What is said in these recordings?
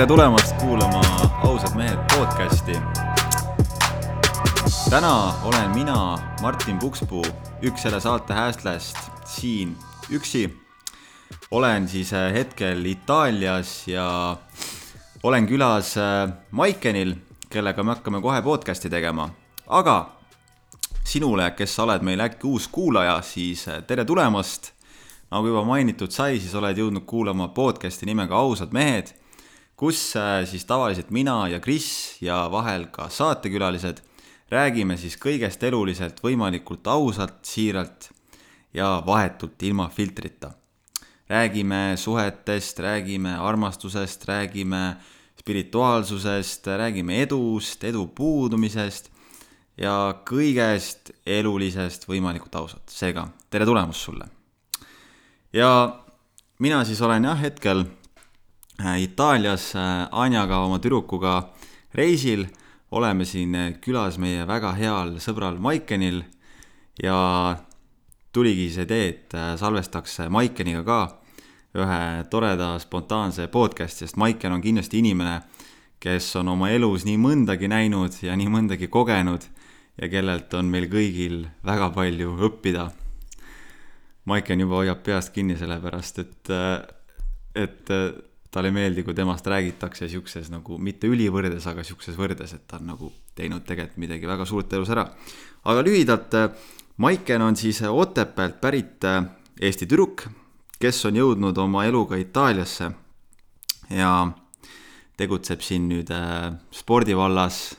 tere tulemast kuulama Ausad mehed podcasti. täna olen mina, Martin Pukspuu, üks selle saate hääslast siin üksi. olen siis äh, hetkel Itaalias ja olen külas äh, Maikenil, kellega me hakkame kohe podcasti tegema, aga sinule, kes sa oled meil äkki uus kuulaja, siis äh, tere tulemast nagu juba mainitud sai, siis oled jõudnud kuulama podcast'i nimega Ausad mehed, kus äh, siis tavaliselt mina ja Kris ja vahel ka saatekülalised räägime siis kõigest eluliselt võimalikult ausalt, siiralt ja vahetult ilma filtrita. räägime suhetest, räägime armastusest, räägime spirituaalsusest, räägime edust, edu puudumisest ja kõigest elulisest võimalikult ausalt. seega tere tulemast sulle ja mina siis olen jah, hetkel Itaalias äh, Anjaga, oma tüdrukuga reisil. oleme siin äh, külas meie väga heal sõbral Maikenil ja tuligi see idee, et salvestaks Maikeniga ka ühe toreda spontaanse podcast'i, sest Maiken on kindlasti inimene, kes on oma elus nii mõndagi näinud ja nii mõndagi kogenud ja kellelt on meil kõigil väga palju õppida Maiken juba hoiab peast kinni, sellepärast et, et talle ei meeldi, kui temast räägitakse siukses nagu mitte ülivõrdes, aga siukses võrdes, et ta on nagu teinud tegelikult midagi väga suurt elus ära. aga lühidalt, Maiken on siis Otepäält pärit Eesti tüdruk, kes on jõudnud oma eluga Itaaliasse ja tegutseb siin nüüd äh, spordivallas,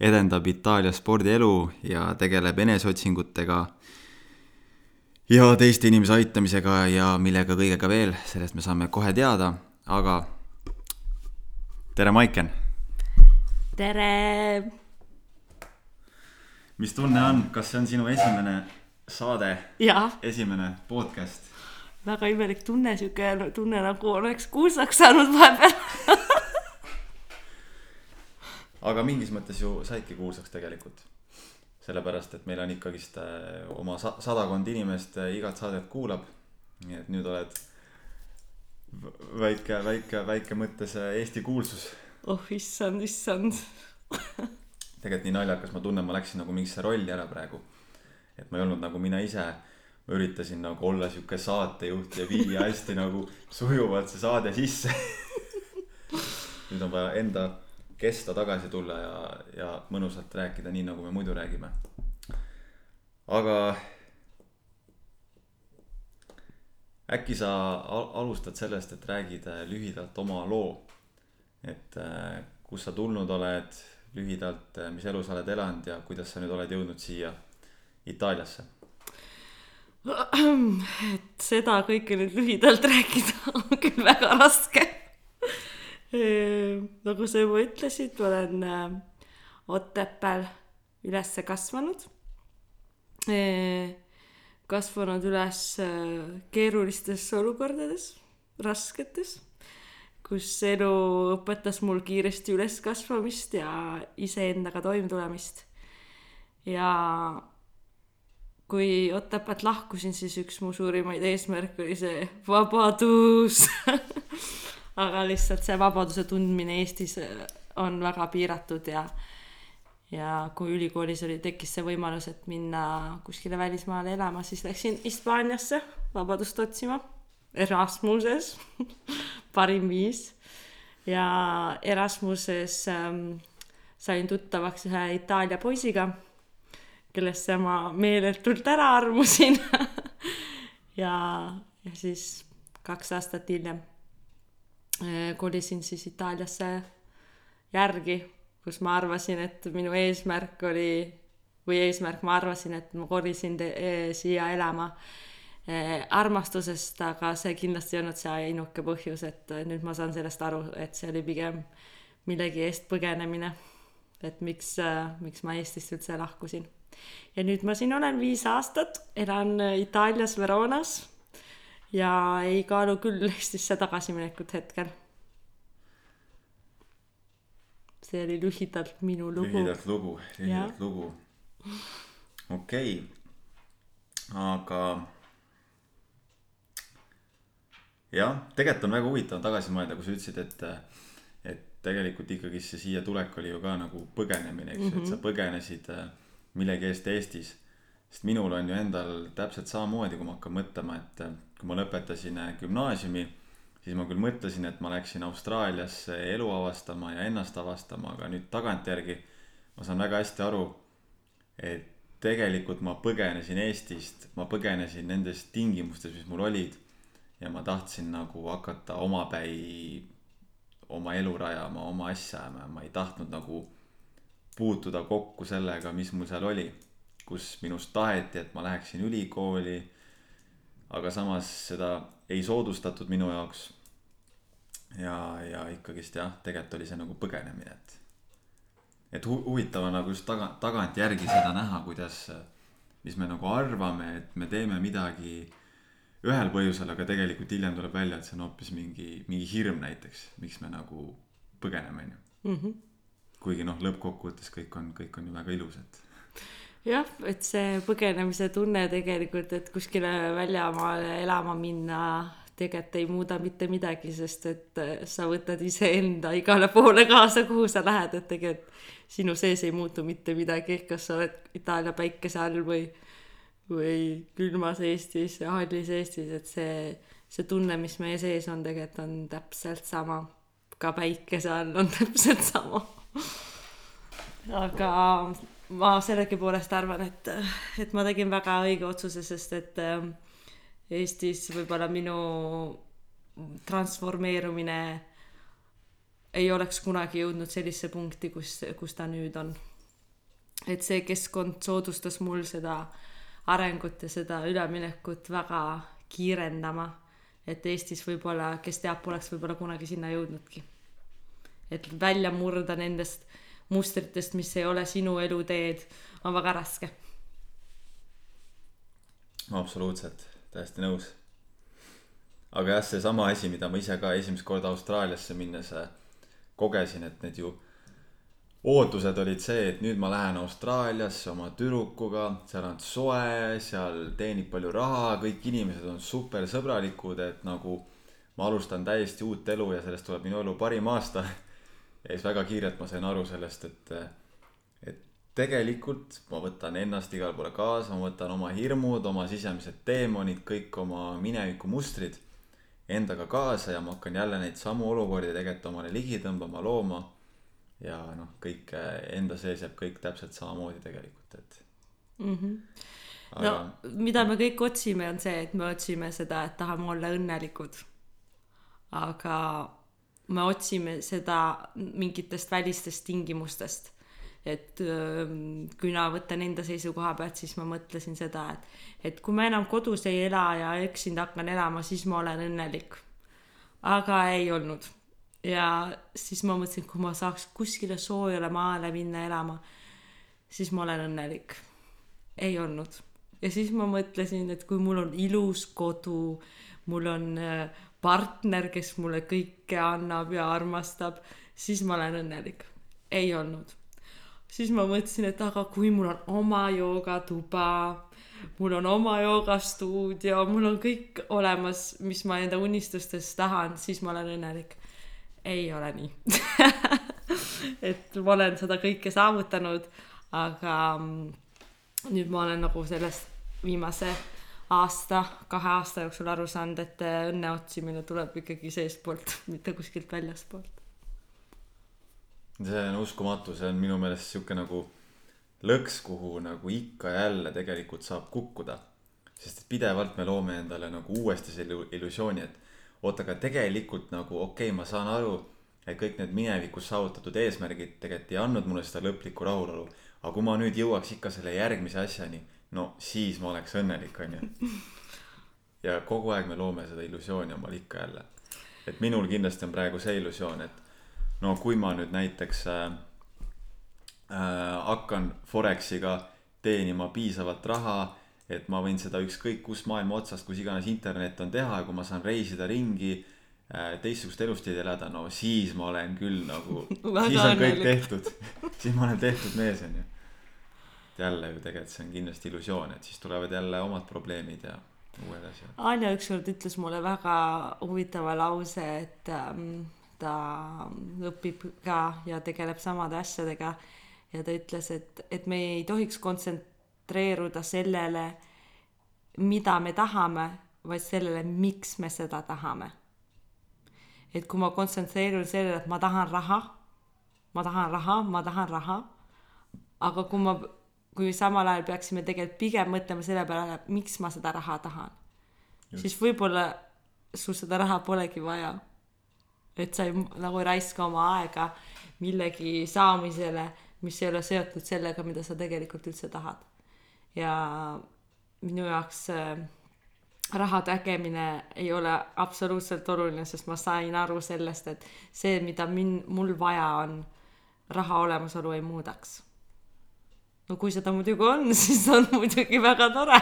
edendab Itaalia spordielu ja tegeleb eneseotsingutega ja teiste inimese aitamisega ja millega kõigega veel, sellest me saame kohe teada, aga tere, Maiken! tere! mis tunne on, kas see on sinu esimene saade? esimene podcast? väga imelik tunne, sihuke tunne nagu oleks kuulsaks saanud vahepeal aga mingis mõttes ju saidki kuulsaks tegelikult sellepärast et meil on ikkagist äh, oma sadakond inimest äh, igat saadet kuulab. nii et nüüd oled väike, väike, väike mõttes äh, Eesti kuulsus. oh issand, issand tegelikult nii naljakas, ma tunnen, ma läksin nagu mingisse rolli ära praegu. et ma ei olnud nagu mina ise. ma üritasin nagu olla sihuke saatejuht ja viia hästi nagu sujuvalt see saade sisse nüüd on vaja enda kesta tagasi tulla ja, ja mõnusalt rääkida nii, nagu me muidu räägime. aga äkki sa alustad sellest, et räägid äh, lühidalt oma loo. et äh, kust sa tulnud oled, lühidalt, äh, mis elu sa oled elanud ja kuidas sa nüüd oled jõudnud siia Itaaliasse? et seda kõike nüüd lühidalt rääkida on küll väga raske nagu sa juba ütlesid, olen Otepääl üles kasvanud. Kasvanud üles äh, keerulistes olukordades, rasketes, kus elu õpetas mul kiiresti üleskasvamist ja iseendaga toimetulemist. ja kui Otepäält lahkusin, siis üks mu suurimaid eesmärke oli see vabadus aga lihtsalt see vabaduse tundmine Eestis äh, on väga piiratud ja ja kui ülikoolis oli, tekkis see võimalus, et minna kuskile välismaale elama, siis läksin Hispaaniasse vabadust otsima. Erasmuses parim viis. ja Erasmuses ähm, sain tuttavaks ühe Itaalia poisiga, kellesse ma meeletult ära armusin ja, ja siis kaks aastat hiljem Äh, kolisin siis Itaaliasse järgi, kus ma arvasin, et minu eesmärk oli, või eesmärk, ma arvasin, et ma kolisin e, siia elama e, armastusest, aga see kindlasti ei olnud see ainuke põhjus, et nüüd ma saan sellest aru, et see oli pigem millegi eest põgenemine. et miks, miks ma Eestist üldse lahkusin. ja nüüd ma siin olen viis aastat, elan Itaalias Veronas ja ei kaalu küll Eestisse tagasiminekut hetkel. See oli lühidalt minu lugu. lühidalt lugu, lühidalt lugu. okei okay., aga jah, tegelikult on väga huvitav tagasi mõelda, kui sa ütlesid, et et tegelikult ikkagi see siia tulek oli ju ka nagu põgenemine, eks ju mm -hmm., et sa mhm. põgenesid äh, millegi eest Eestis. sest minul on ju endal täpselt samamoodi, kui ma hakkan mõtlema, et äh, kui ma lõpetasin äh, gümnaasiumi, siis ma küll mõtlesin, et ma läksin Austraaliasse elu avastama ja ennast avastama, aga nüüd tagantjärgi ma saan väga hästi aru, et tegelikult ma põgenesin Eestist, ma põgenesin nendest tingimustest, mis mul olid. ja ma tahtsin nagu hakata omapäi oma elu rajama, oma asja ajama ja ma ei tahtnud nagu puutuda kokku sellega, mis mul seal oli. kus minust taheti, et ma läheksin ülikooli. Aga samas seda ei soodustatud minu jaoks. ja, ja ikkagist jah, tegelikult oli see nagu põgenemine, et, et hu huvitav on nagu just taga, tagantjärgi seda näha, kuidas, mis me nagu arvame, et me teeme midagi ühel põhjusel, aga tegelikult hiljem tuleb välja, et see on hoopis mingi, mingi hirm näiteks, miks me nagu põgeneme, on ju. Mhm. kuigi noh, lõppkokkuvõttes kõik on, kõik on ju väga ilus, et. Jah, et see põgenemise tunne tegelikult, et kuskile väljamaale elama minna, tegelikult ei muuda mitte midagi, sest et sa võtad iseenda igale poole kaasa, kuhu sa lähed, et tegelikult sinu sees ei muutu mitte midagi, kas sa oled Itaalia päikese all või või külmas Eestis ja hallis Eestis, et see, see tunne, mis meie sees on, tegelikult on täpselt sama. ka päikese all on täpselt sama. aga ma sellegipoolest arvan, et, et ma tegin väga õige otsuse, sest et äh, Eestis võib-olla minu transformeerumine ei oleks kunagi jõudnud sellisesse punkti, kus, kus ta nüüd on. et see keskkond soodustas mul seda arengut ja seda üleminekut väga kiirendama. et Eestis võib-olla, kes teab, poleks võib-olla kunagi sinna jõudnudki. et välja murda nendest mustritest, mis ei ole sinu eluteed, on väga raske. absoluutselt, täiesti nõus. aga jah, seesama asi, mida ma ise ka esimest korda Austraaliasse minnes äh, kogesin, et need ju ootused olid see, et nüüd ma lähen Austraaliasse oma tüdrukuga, seal on soe, seal teenib palju raha, kõik inimesed on super sõbralikud, et nagu ma alustan täiesti uut elu ja sellest tuleb minu elu parim aasta. ja siis väga kiirelt ma sain aru sellest, et, et tegelikult ma võtan ennast igale poole kaasa, ma võtan oma hirmud, oma sisemised teemonid, kõik oma mineviku mustrid endaga kaasa ja ma hakkan jälle neid samu olukordi tegelikult omale ligi tõmbama, looma ja noh, kõik enda sees jääb kõik täpselt samamoodi tegelikult, et mm. -hmm. Aga... no mida me kõik otsime, on see, et me otsime seda, et tahame olla õnnelikud. aga me otsime seda mingitest välistest tingimustest. et kui mina võtan enda seisukoha pealt, siis ma mõtlesin seda, et, et kui ma enam kodus ei ela ja üksinda hakkan elama, siis ma olen õnnelik. aga ei olnud ja siis ma mõtlesin, kui ma saaks kuskile soojale maale minna elama, siis ma olen õnnelik. ei olnud. ja siis ma mõtlesin, et kui mul on ilus kodu, mul on äh, partner, kes mulle kõike annab ja armastab, siis ma olen õnnelik. ei olnud. siis ma mõtlesin, et aga kui mul on oma joogatuba, mul on oma joogastuudio, mul on kõik olemas, mis ma enda unistustes tahan, siis ma olen õnnelik ei ole nii et ma olen seda kõike saavutanud, aga mm, nüüd ma olen nagu sellest viimase aasta, kahe aasta jooksul aru saanud, et õnne otsimine tuleb ikkagi seestpoolt, mitte kuskilt väljastpoolt. see on uskumatu, see on minu meelest sihuke nagu lõks, kuhu nagu ikka ja jälle tegelikult saab kukkuda. sest et pidevalt me loome endale nagu uuesti selle illusiooni, et oota, aga tegelikult nagu okei okay,, ma saan aru, et kõik need minevikus saavutatud eesmärgid tegelikult ei andnud mulle seda lõplikku rahulolu. aga kui ma nüüd jõuaks ikka selle järgmise asjani, no siis ma oleks õnnelik, onju. ja kogu aeg me loome seda illusiooni omale ikka jälle. et minul kindlasti on praegu see illusioon, et no kui ma nüüd näiteks äh, äh, hakkan Forexiga teenima piisavalt raha et ma võin seda ükskõik kus maailma otsast, kus iganes internet on teha ja kui ma saan reisida ringi äh,, teistsugust elustiili elada, no siis ma olen küll nagu siis on kõik tehtud siis ma olen tehtud mees, onju. Jälle ju tegelikult see on kindlasti illusioon, et siis tulevad jälle omad probleemid ja uued asjad. Anja ükskord ütles mulle väga huvitava lause, et ähm, ta õpib ka ja tegeleb samade asjadega ja ta ütles, et, et me ei tohiks kontsentreeruda sellele, mida me tahame, vaid sellele, miks me seda tahame. et kui ma kontsentreerun sellele, et ma tahan raha, ma tahan raha, ma tahan raha, aga kui ma, kui samal ajal peaksime tegelikult pigem mõtlema selle peale, miks ma seda raha tahan, siis võib-olla sul seda raha polegi vaja. et sa ei, nagu raiska oma aega millegi saamisele, mis ei ole seotud sellega, mida sa tegelikult üldse tahad. ja minu jaoks äh, raha tegemine ei ole absoluutselt oluline, sest ma sain aru sellest, et see, mida min-, mul vaja on, raha olemasolu ei muudaks. No kui seda muidugi on, siis on muidugi väga tore.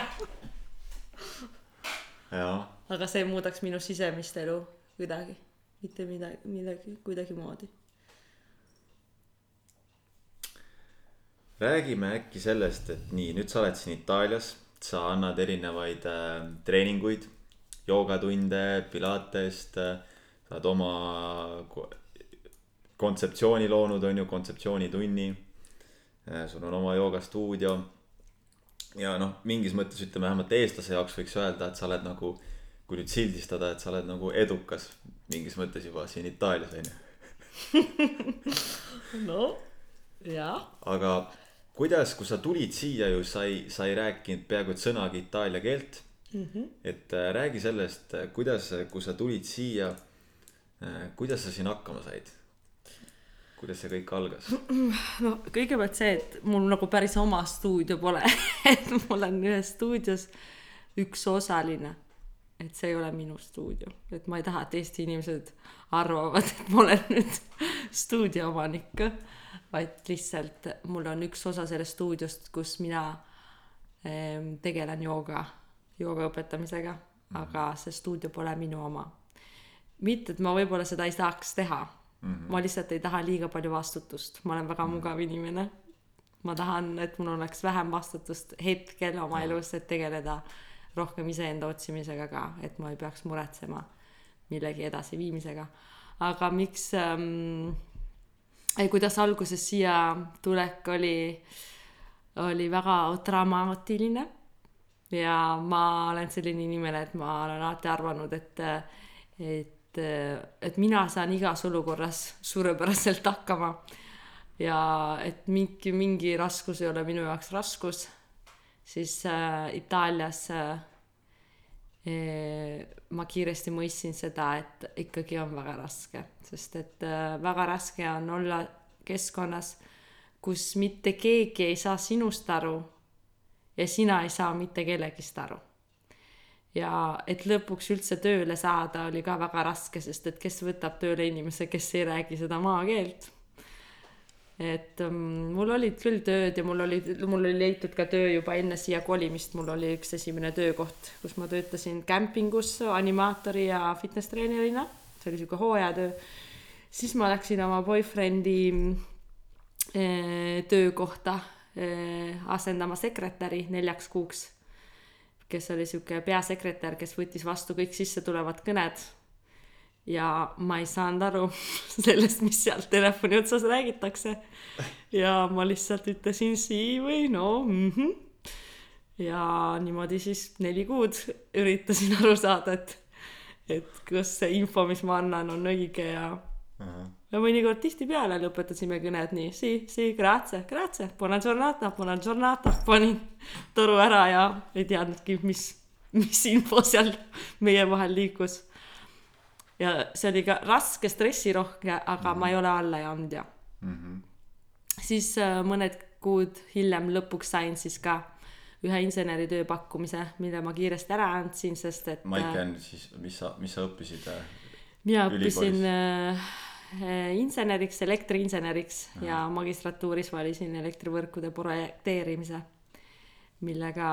aga see muudaks minu sisemist elu kuidagi, mitte midagi, midagi, kuidagimoodi. räägime äkki sellest, et nii, nüüd sa oled siin Itaalias, sa annad erinevaid äh, treeninguid, joogatunde, pilatest äh,, sa oled oma ko- kontseptsiooni loonud, on ju, kontseptsioonitunni. Sul on oma joogastuudio. ja noh, mingis mõttes ütleme vähemalt eestlase jaoks võiks öelda, et sa oled nagu, kui nüüd sildistada, et sa oled nagu edukas mingis mõttes juba siin Itaalias on ju. no jah. aga kuidas, kui sa tulid siia ju, sa ei, sa ei rääkinud peaaegu et sõnagi itaalia keelt mm. -hmm. et äh, räägi sellest, kuidas, kui sa tulid siia äh,, kuidas sa siin hakkama said? Kuidas see kõik algas? no kõigepealt see, et mul nagu päris oma stuudio pole et ma olen ühes stuudios üks osaline. et see ei ole minu stuudio, et ma ei taha, et Eesti inimesed arvavad, et ma olen nüüd stuudio omanik, vaid lihtsalt mul on üks osa sellest stuudiost, kus mina tegelen jooga, jooga õpetamisega, aga see stuudio pole minu oma. mitte, et ma võib-olla seda ei saaks teha mm, -hmm. ma lihtsalt ei taha liiga palju vastutust, ma olen väga mugav inimene. ma tahan, et mul oleks vähem vastutust hetkel oma elus, et tegeleda rohkem iseenda otsimisega ka, et ma ei peaks muretsema millegi edasiviimisega. aga miks ähm, kuidas alguses siia tulek oli, oli väga dramaatiline. ja ma olen selline inimene, et ma olen alati arvanud, et, et, et mina saan igas olukorras suurepäraselt hakkama. ja et mingi, mingi raskus ei ole minu jaoks raskus, siis äh, Itaalias äh, eh, ma kiiresti mõistsin seda, et ikkagi on väga raske, sest et äh, väga raske on olla keskkonnas, kus mitte keegi ei saa sinust aru ja sina ei saa mitte kellegist aru. Ja et lõpuks üldse tööle saada oli ka väga raske, sest et kes võtab tööle inimese, kes ei räägi seda maakeelt. et um, mul olid küll tööd ja mul oli, mul oli leitud ka töö juba enne siia kolimist, mul oli üks esimene töökoht, kus ma töötasin kämpingus animaatori ja fitness treenerina, see oli sihuke hooajatöö. siis ma läksin oma boyfriend'i eh, töökohta eh, asendama sekretäri neljaks kuuks, kes oli sihuke peasekretär, kes võttis vastu kõik sissetulevad kõned ja ma ei saanud aru sellest, mis seal telefoni otsas räägitakse. ja ma lihtsalt ütlesin sii või no mhmh. ja niimoodi siis neli kuud üritasin aru saada, et, et kas see info, mis ma annan, on õige ja uh, -huh. Ja mõnikord tihtipeale lõpetasime kõned nii si, si, grazie, grazie, buona giornata, buona giornata, panin toru ära ja ei teadnudki, mis, mis info seal meie vahel liikus ja see oli ka raske, stressirohke, aga mm -hmm. ma ei ole allaandja mm. -hmm. siis äh, mõned kuud hiljem lõpuks sain siis ka ühe inseneritöö pakkumise, mille ma kiiresti ära andsin, sest et. Maiken, siis mis sa, mis sa õppisid? mina õppisin äh, inseneriks, elektriinseneriks Aha. ja magistratuuris valisin elektrivõrkude projekteerimise, millega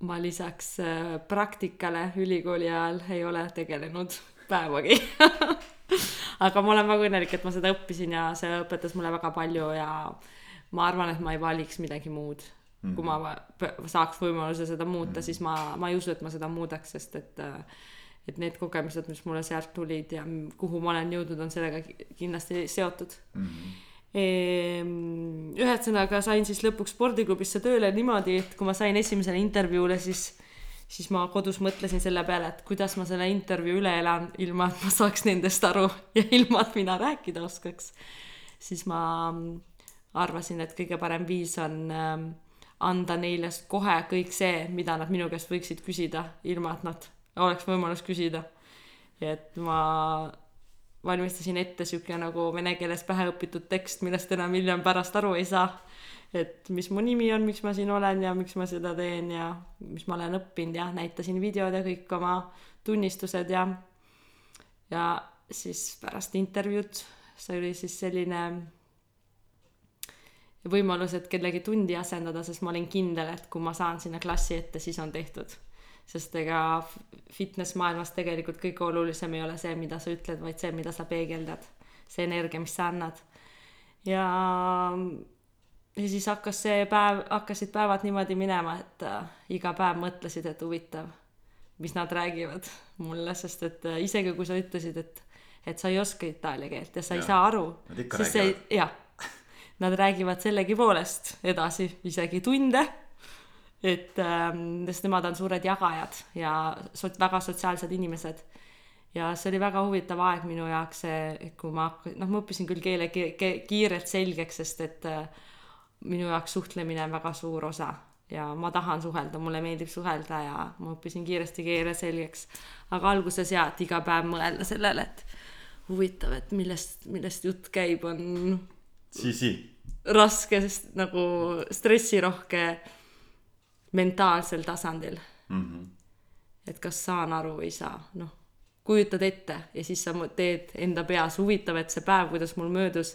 ma lisaks äh, praktikale ülikooli ajal ei ole tegelenud päevagi aga ma olen väga õnnelik, et ma seda õppisin ja see õpetas mulle väga palju ja ma arvan, et ma ei valiks midagi muud mm. -hmm. kui ma saaks võimaluse seda muuta mm, -hmm. siis ma, ma ei usu, et ma seda muudaks, sest et et need kogemused, mis mulle sealt tulid ja kuhu ma olen jõudnud, on sellega ki- kindlasti seotud mm. -hmm. Ühesõnaga sain siis lõpuks spordiklubisse tööle niimoodi, et kui ma sain esimesele intervjuule, siis, siis ma kodus mõtlesin selle peale, et kuidas ma selle intervjuu üle elan, ilma et ma saaks nendest aru ja ilma, et mina rääkida oskaks. siis ma arvasin, et kõige parem viis on ähm, anda neile kohe kõik see, mida nad minu käest võiksid küsida, ilma et nad oleks võimalus küsida. et ma valmistasin ette sihuke nagu vene keeles pähe õpitud tekst, millest enam hiljem pärast aru ei saa. et mis mu nimi on, miks ma siin olen ja miks ma seda teen ja mis ma olen õppinud ja näitasin videod ja kõik oma tunnistused ja ja siis pärast intervjuud see oli siis selline võimalus, et kellegi tundi asendada, sest ma olin kindel, et kui ma saan sinna klassi ette, siis on tehtud. Sest ega fitness maailmas tegelikult kõige olulisem ei ole see, mida sa ütled, vaid see, mida sa peegeldad. see energia, mis sa annad. ja, ja siis hakkas see päev, hakkasid päevad niimoodi minema, et äh, iga päev mõtlesid, et huvitav, mis nad räägivad mulle, sest et äh, isegi kui sa ütlesid, et et sa ei oska itaalia keelt ja sa ja. Ei saa aru, siis see, räägivad. jah, nad räägivad sellegipoolest edasi isegi tunde, et ähm, sest nemad on suured jagajad ja so- väga sotsiaalsed inimesed. ja see oli väga huvitav aeg minu jaoks, see, kui ma hakk- noh, ma õppisin küll keele ki- ki- kiirelt selgeks, sest et äh, minu jaoks suhtlemine on väga suur osa ja ma tahan suhelda, mulle meeldib suhelda ja ma õppisin kiiresti keele selgeks. aga alguses jaa, et iga päev mõelda sellele, et huvitav, et millest, millest jutt käib, on raske, sest nagu stressirohke mentaalsel tasandil. Mhm. et kas saan aru või ei saa, noh, kujutad ette ja siis sa teed enda peas, huvitav, et see päev, kuidas mul möödus,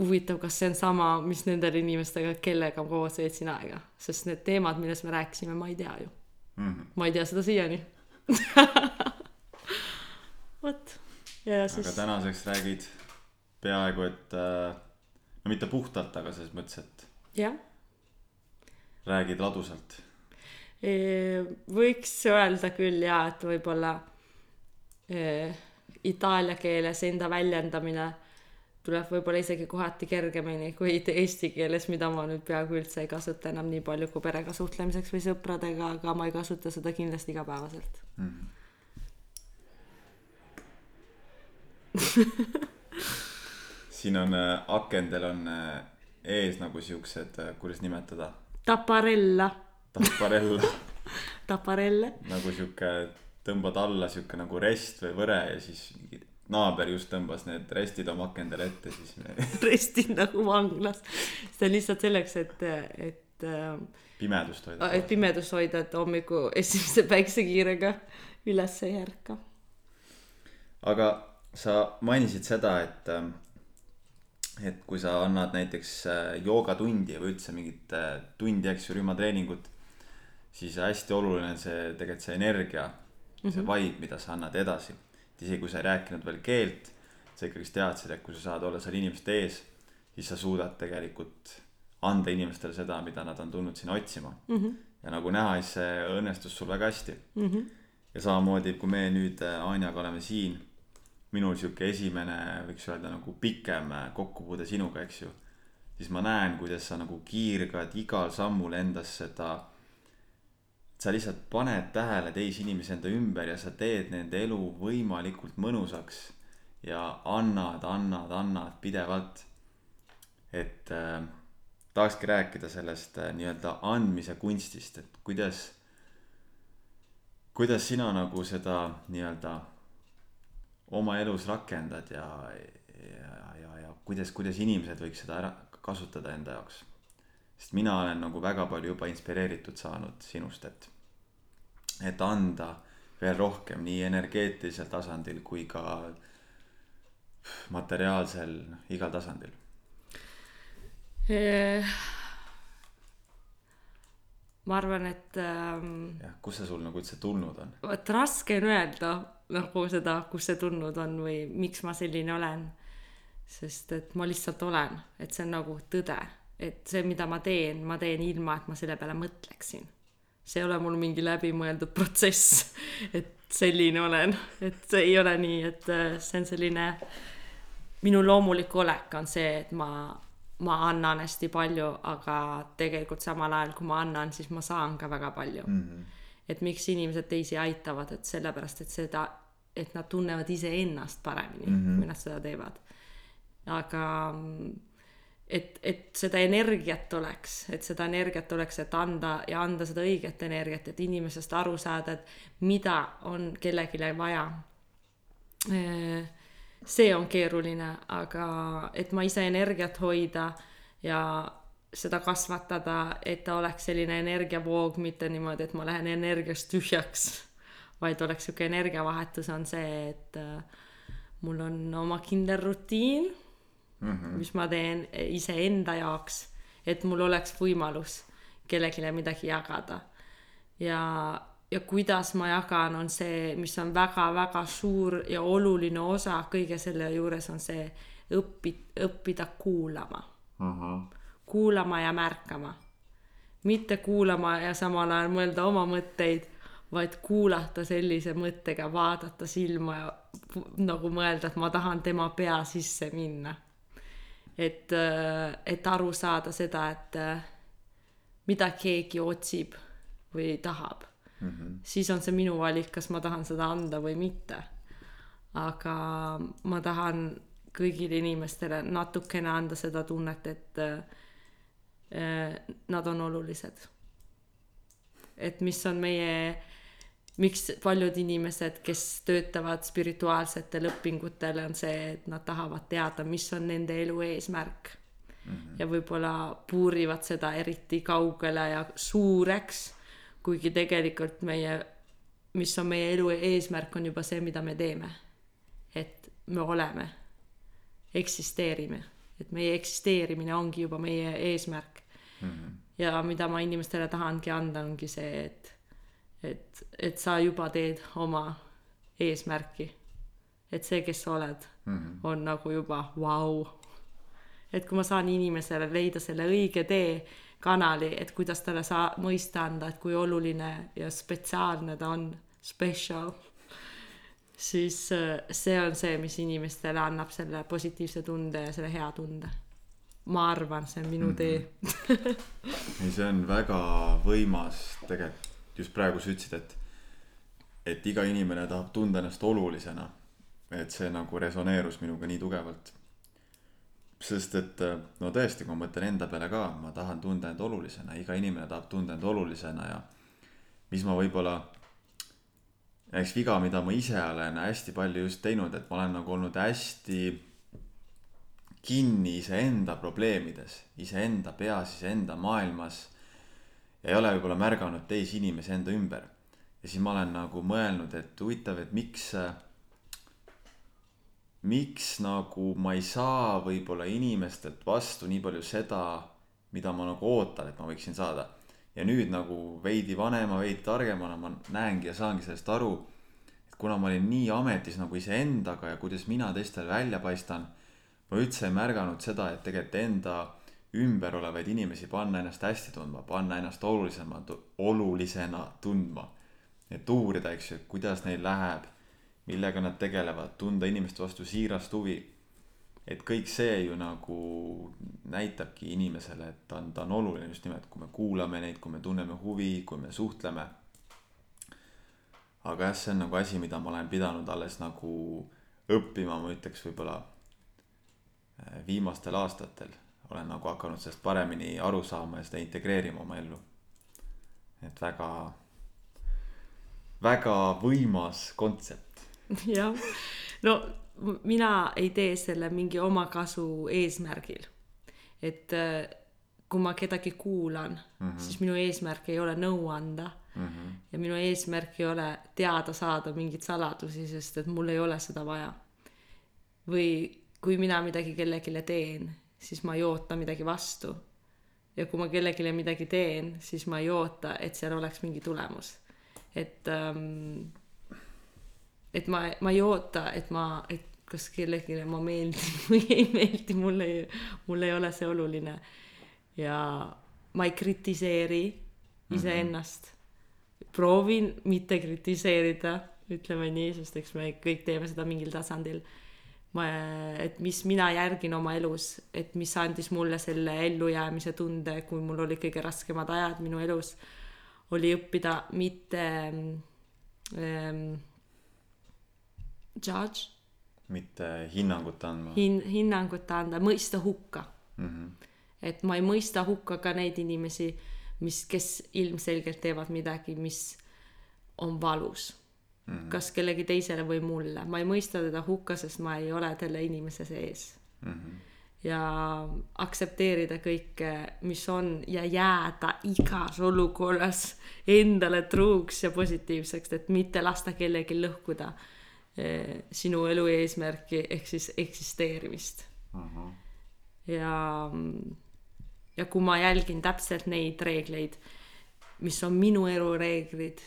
huvitav, kas see on sama, mis nendel inimestega, kellega ma koos veetsin aega, sest need teemad, millest me rääkisime, ma ei tea ju. ma ei tea seda siiani. vot, ja aga siis, tänaseks räägid peaaegu et äh, no mitte puhtalt, aga selles mõttes, et jah räägid ladusalt. Võiks öelda küll jaa, et võib-olla itaalia keeles enda väljendamine tuleb võib-olla isegi kohati kergemini kui eesti keeles, mida ma nüüd peaaegu üldse ei kasuta enam nii palju kui perega suhtlemiseks või sõpradega, aga ma ei kasuta seda kindlasti igapäevaselt. siin on äh, akendel on äh, ees nagu siuksed äh,, kuidas nimetada, Taparella, taparella taparelle, nagu sihuke, tõmbad alla sihuke nagu rest või võre ja siis naaber just tõmbas need restid oma akendele ette, siis me restid nagu vanglas. see on lihtsalt selleks, et, et äh, pimedust hoida et. pimedust hoida, et hommiku esimese päiksekiirega üles ei ärka. aga sa mainisid seda, et, et kui sa annad näiteks äh, joogatundi või üldse mingit äh, tundi, eks ju, rühmatreeningut, siis hästi oluline on see tegelikult see energia mm, -hmm. see vibe, mida sa annad edasi. et isegi kui sa ei rääkinud veel keelt, sa ikkagist teadsid, et kui sa saad olla seal inimeste ees, siis sa suudad tegelikult anda inimestele seda, mida nad on tulnud sinna otsima mm. -hmm. ja nagu näha, siis see õnnestus sul väga hästi mm. -hmm. ja samamoodi, kui me nüüd äh, Anjaga oleme siin minul sihuke esimene, võiks öelda nagu pikem kokkupuude sinuga, eks ju. siis ma näen, kuidas sa nagu kiirgad igal sammul endas seda. sa lihtsalt paned tähele teisi inimesi enda ümber ja sa teed nende elu võimalikult mõnusaks. ja annad, annad, annad pidevalt. et äh, tahakski rääkida sellest äh, nii-öelda andmise kunstist, et kuidas, kuidas sina nagu seda nii-öelda oma elus rakendad ja, ja, ja, ja kuidas, kuidas inimesed võiks seda ära kasutada enda jaoks. sest mina olen nagu väga palju juba inspireeritud saanud sinust, et, et anda veel rohkem nii energeetilisel tasandil kui ka materiaalsel, noh igal tasandil. ma arvan, et ähm, jah, kust see sul nagu üldse tulnud on? vot raske on öelda nagu seda, kust see tulnud on või miks ma selline olen. sest et ma lihtsalt olen, et see on nagu tõde, et see, mida ma teen, ma teen ilma, et ma selle peale mõtleksin. see ei ole mul mingi läbimõeldud protsess, et selline olen, et see ei ole nii, et äh, see on selline, minu loomulik olek on see, et ma, ma annan hästi palju, aga tegelikult samal ajal, kui ma annan, siis ma saan ka väga palju mm. -hmm. Et miks inimesed teisi aitavad, et sellepärast, et seda, et nad tunnevad iseennast paremini mm, -hmm. kui nad seda teevad. aga et, et seda energiat oleks, et seda energiat oleks, et anda ja anda seda õiget energiat, et inimesest aru saada, et mida on kellelegi vaja. see on keeruline, aga et ma ise energiat hoida ja seda kasvatada, et ta oleks selline energiavoog, mitte niimoodi, et ma lähen energiast tühjaks, vaid oleks sihuke energiavahetus, on see, et mul on oma kindel rutiin mm, -hmm. mis ma teen iseenda jaoks, et mul oleks võimalus kellelegi midagi jagada. ja, ja kuidas ma jagan, on see, mis on väga-väga suur ja oluline osa kõige selle juures, on see õpi-, õppida kuulama mm. -hmm. Kuulama ja märkama. mitte kuulama ja samal ajal mõelda oma mõtteid, vaid kuulata sellise mõttega, vaadata silma ja nagu mõelda, et ma tahan tema pea sisse minna et, äh, et aru saada seda, et äh, mida keegi otsib või tahab mm. -hmm. siis on see minu valik, kas ma tahan seda anda või mitte. aga ma tahan kõigile inimestele natukene anda seda tunnet, et äh, nad on olulised. et mis on meie miks paljud inimesed, kes töötavad spirituaalsetel õpingutel, on see, et nad tahavad teada, mis on nende elu eesmärk mm. -hmm. ja võib-olla puurivad seda eriti kaugele ja suureks, kuigi tegelikult meie, mis on meie elu eesmärk, on juba see, mida me teeme. et me oleme, eksisteerime, et meie eksisteerimine ongi juba meie eesmärk mm. -hmm. ja mida ma inimestele tahangi anda, ongi see, et et, et sa juba teed oma eesmärki. et see, kes sa oled mm, -hmm. on nagu juba vau wow.. et kui ma saan inimesele leida selle õige tee, kanali, et kuidas talle saa-, mõista anda, et kui oluline ja spetsiaalne ta on, special, siis äh, see on see, mis inimestele annab selle positiivse tunde ja selle hea tunde. Ma arvan, see on minu mm -hmm. tee ei, see on väga võimas tegelikult just praegu sa ütlesid, et, et iga inimene tahab tunda ennast olulisena. et see nagu resoneerus minuga nii tugevalt. sest et no tõesti, kui ma mõtlen enda peale ka, ma tahan tunda end olulisena, iga inimene tahab tunda end olulisena ja mis ma võib-olla eks viga, mida ma ise olen hästi palju just teinud, et ma olen nagu olnud hästi kinni iseenda probleemides, iseenda peas, iseenda maailmas ja ei ole võib-olla märganud teisi inimesi enda ümber. ja siis ma olen nagu mõelnud, et huvitav, et miks, miks nagu ma ei saa võib-olla inimestelt vastu nii palju seda, mida ma nagu ootan, et ma võiksin saada. ja nüüd nagu veidi vanema, veidi targemana ma näengi ja saangi sellest aru, et kuna ma olin nii ametis nagu iseendaga ja kuidas mina teistele välja paistan, ma üldse ei märganud seda, et tegelikult enda ümber olevaid inimesi panna ennast hästi tundma, panna ennast olulisema, olulisena tundma. et uurida, eks ju, kuidas neil läheb, millega nad tegelevad, tunda inimeste vastu siirast huvi. et kõik see ju nagu näitabki inimesele, et ta on, ta on oluline just nimelt, kui me kuulame neid, kui me tunneme huvi, kui me suhtleme. aga jah, see on nagu asi, mida ma olen pidanud alles nagu õppima, ma ütleks võib-olla viimastel aastatel olen nagu hakanud sellest paremini aru saama ja seda integreerima oma ellu. et väga, väga võimas kontsept. jah, no mina ei tee selle mingi omakasu eesmärgil. et äh, kui ma kedagi kuulan mm, -hmm. siis minu eesmärk ei ole nõu anda mm. -hmm. ja minu eesmärk ei ole teada saada mingeid saladusi, sest et mul ei ole seda vaja. või kui mina midagi kellelegi teen siis ma ei oota midagi vastu. ja kui ma kellelegi midagi teen, siis ma ei oota, et seal oleks mingi tulemus. et ähm,, et ma, ma ei oota, et ma, et kas kellelegi ma meeldin või ei meeldi, mul ei, mul ei ole see oluline. ja ma ei kritiseeri iseennast mm. -hmm. proovin mitte kritiseerida ütleme nii, sest eks me kõik teeme seda mingil tasandil. ma, et mis mina järgin oma elus, et mis andis mulle selle ellujäämise tunde, kui mul olid kõige raskemad ajad minu elus, oli õppida mitte ähm, judge, mitte hinnangut andma. hin-, hinnangut anda, mõista hukka Mhm. et ma ei mõista hukka ka neid inimesi, mis, kes ilmselgelt teevad midagi, mis on valus mm. -hmm. kas kellegi teisele või mulle, ma ei mõista teda hukka, sest ma ei ole selle inimese sees mm. -hmm. ja aktsepteerida kõike, mis on ja jääda igas olukorras endale truuks ja positiivseks, et mitte lasta kellelgi lõhkuda eh, sinu elu eesmärki ehk siis eksisteerimist ja, ja kui ma jälgin täpselt neid reegleid, mis on minu elureeglid,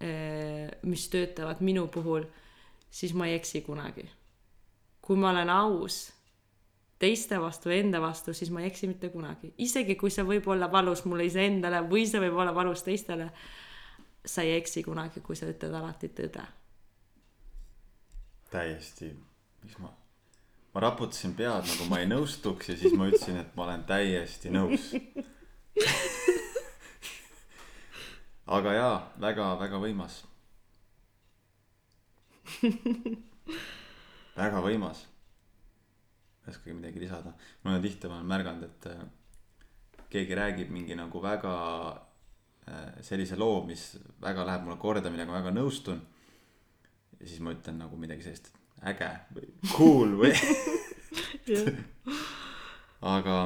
mis töötavad minu puhul, siis ma ei eksi kunagi. kui ma olen aus teiste vastu, enda vastu, siis ma ei eksi mitte kunagi, isegi kui see võib olla valus mulle iseendale või see võib olla valus teistele. sa ei eksi kunagi, kui sa ütled alati tõde. täiesti, mis ma, ma raputasin pead nagu ma ei nõustuks ja siis ma ütlesin, et ma olen täiesti nõus. aga jaa, väga-väga võimas. väga võimas. ei oskagi midagi lisada, ma olen tihti olen märganud, et äh, keegi räägib mingi nagu väga äh, sellise loo, mis väga läheb mulle korda, millega ma väga nõustun ja siis ma ütlen nagu midagi sellist äge või cool või aga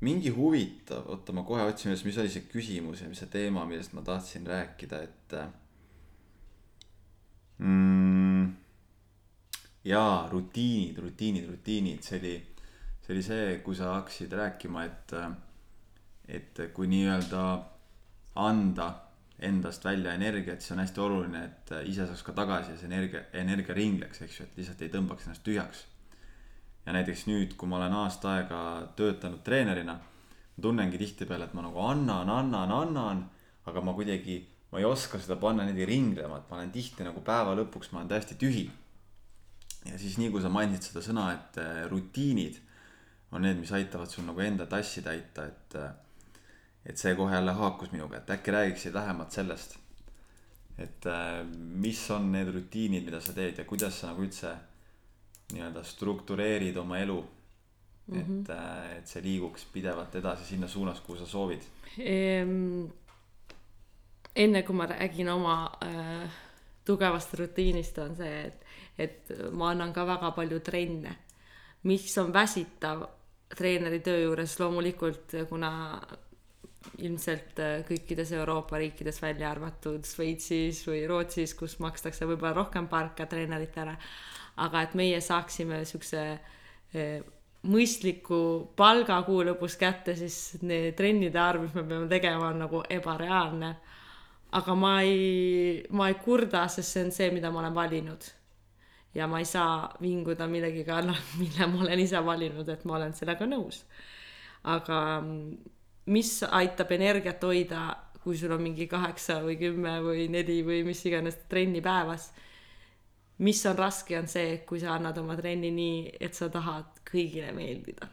mingi huvitav, oota ma kohe otsin üles, mis oli see küsimus ja mis see teema, millest ma tahtsin rääkida, et mm, jaa, rutiinid, rutiinid, rutiinid, see oli, see oli see, kui sa hakkasid rääkima, et et kui nii-öelda anda endast välja energiat, siis on hästi oluline, et ise saaks ka tagasi ja see energia, energia ringleks, eks ju, et lihtsalt ei tõmbaks ennast tühjaks. Ja näiteks nüüd, kui ma olen aasta aega töötanud treenerina, ma tunnengi tihtipeale, et ma nagu annan, annan, annan, aga ma kuidagi, ma ei oska seda panna niimoodi ringlema, et ma olen tihti nagu päeva lõpuks, ma olen täiesti tühi. ja siis nii, kui sa mainisid seda sõna, et äh, rutiinid on need, mis aitavad sul nagu enda tassi täita, et äh, et see kohe jälle haakus minuga, et äkki räägiksid lähemalt sellest. et äh, mis on need rutiinid, mida sa teed ja kuidas sa nagu üldse nii-öelda struktureerid oma elu mm. -hmm. et, et see liiguks pidevalt edasi sinna suunas, kuhu sa soovid. Ehm, enne kui ma räägin oma äh, tugevast rutiinist, on see, et, et ma annan ka väga palju trenne, mis on väsitav treeneri töö juures loomulikult, kuna ilmselt äh, kõikides Euroopa riikides, välja arvatud Šveitsis või Rootsis, kus makstakse võib-olla rohkem palka treeneritele, aga et meie saaksime siukse eh, mõistliku palga kuu lõpus kätte, siis need trennide arv, mis me peame tegema, on nagu ebareaalne. aga ma ei, ma ei kurda, sest see on see, mida ma olen valinud. ja ma ei saa vinguda millegi kallal, mille ma olen ise valinud, et ma olen sellega nõus. aga mm, mis aitab energiat hoida, kui sul on mingi kaheksa või kümme või neli või mis iganes trenni päevas mis on raske, on see, kui sa annad oma trenni nii, et sa tahad kõigile meeldida.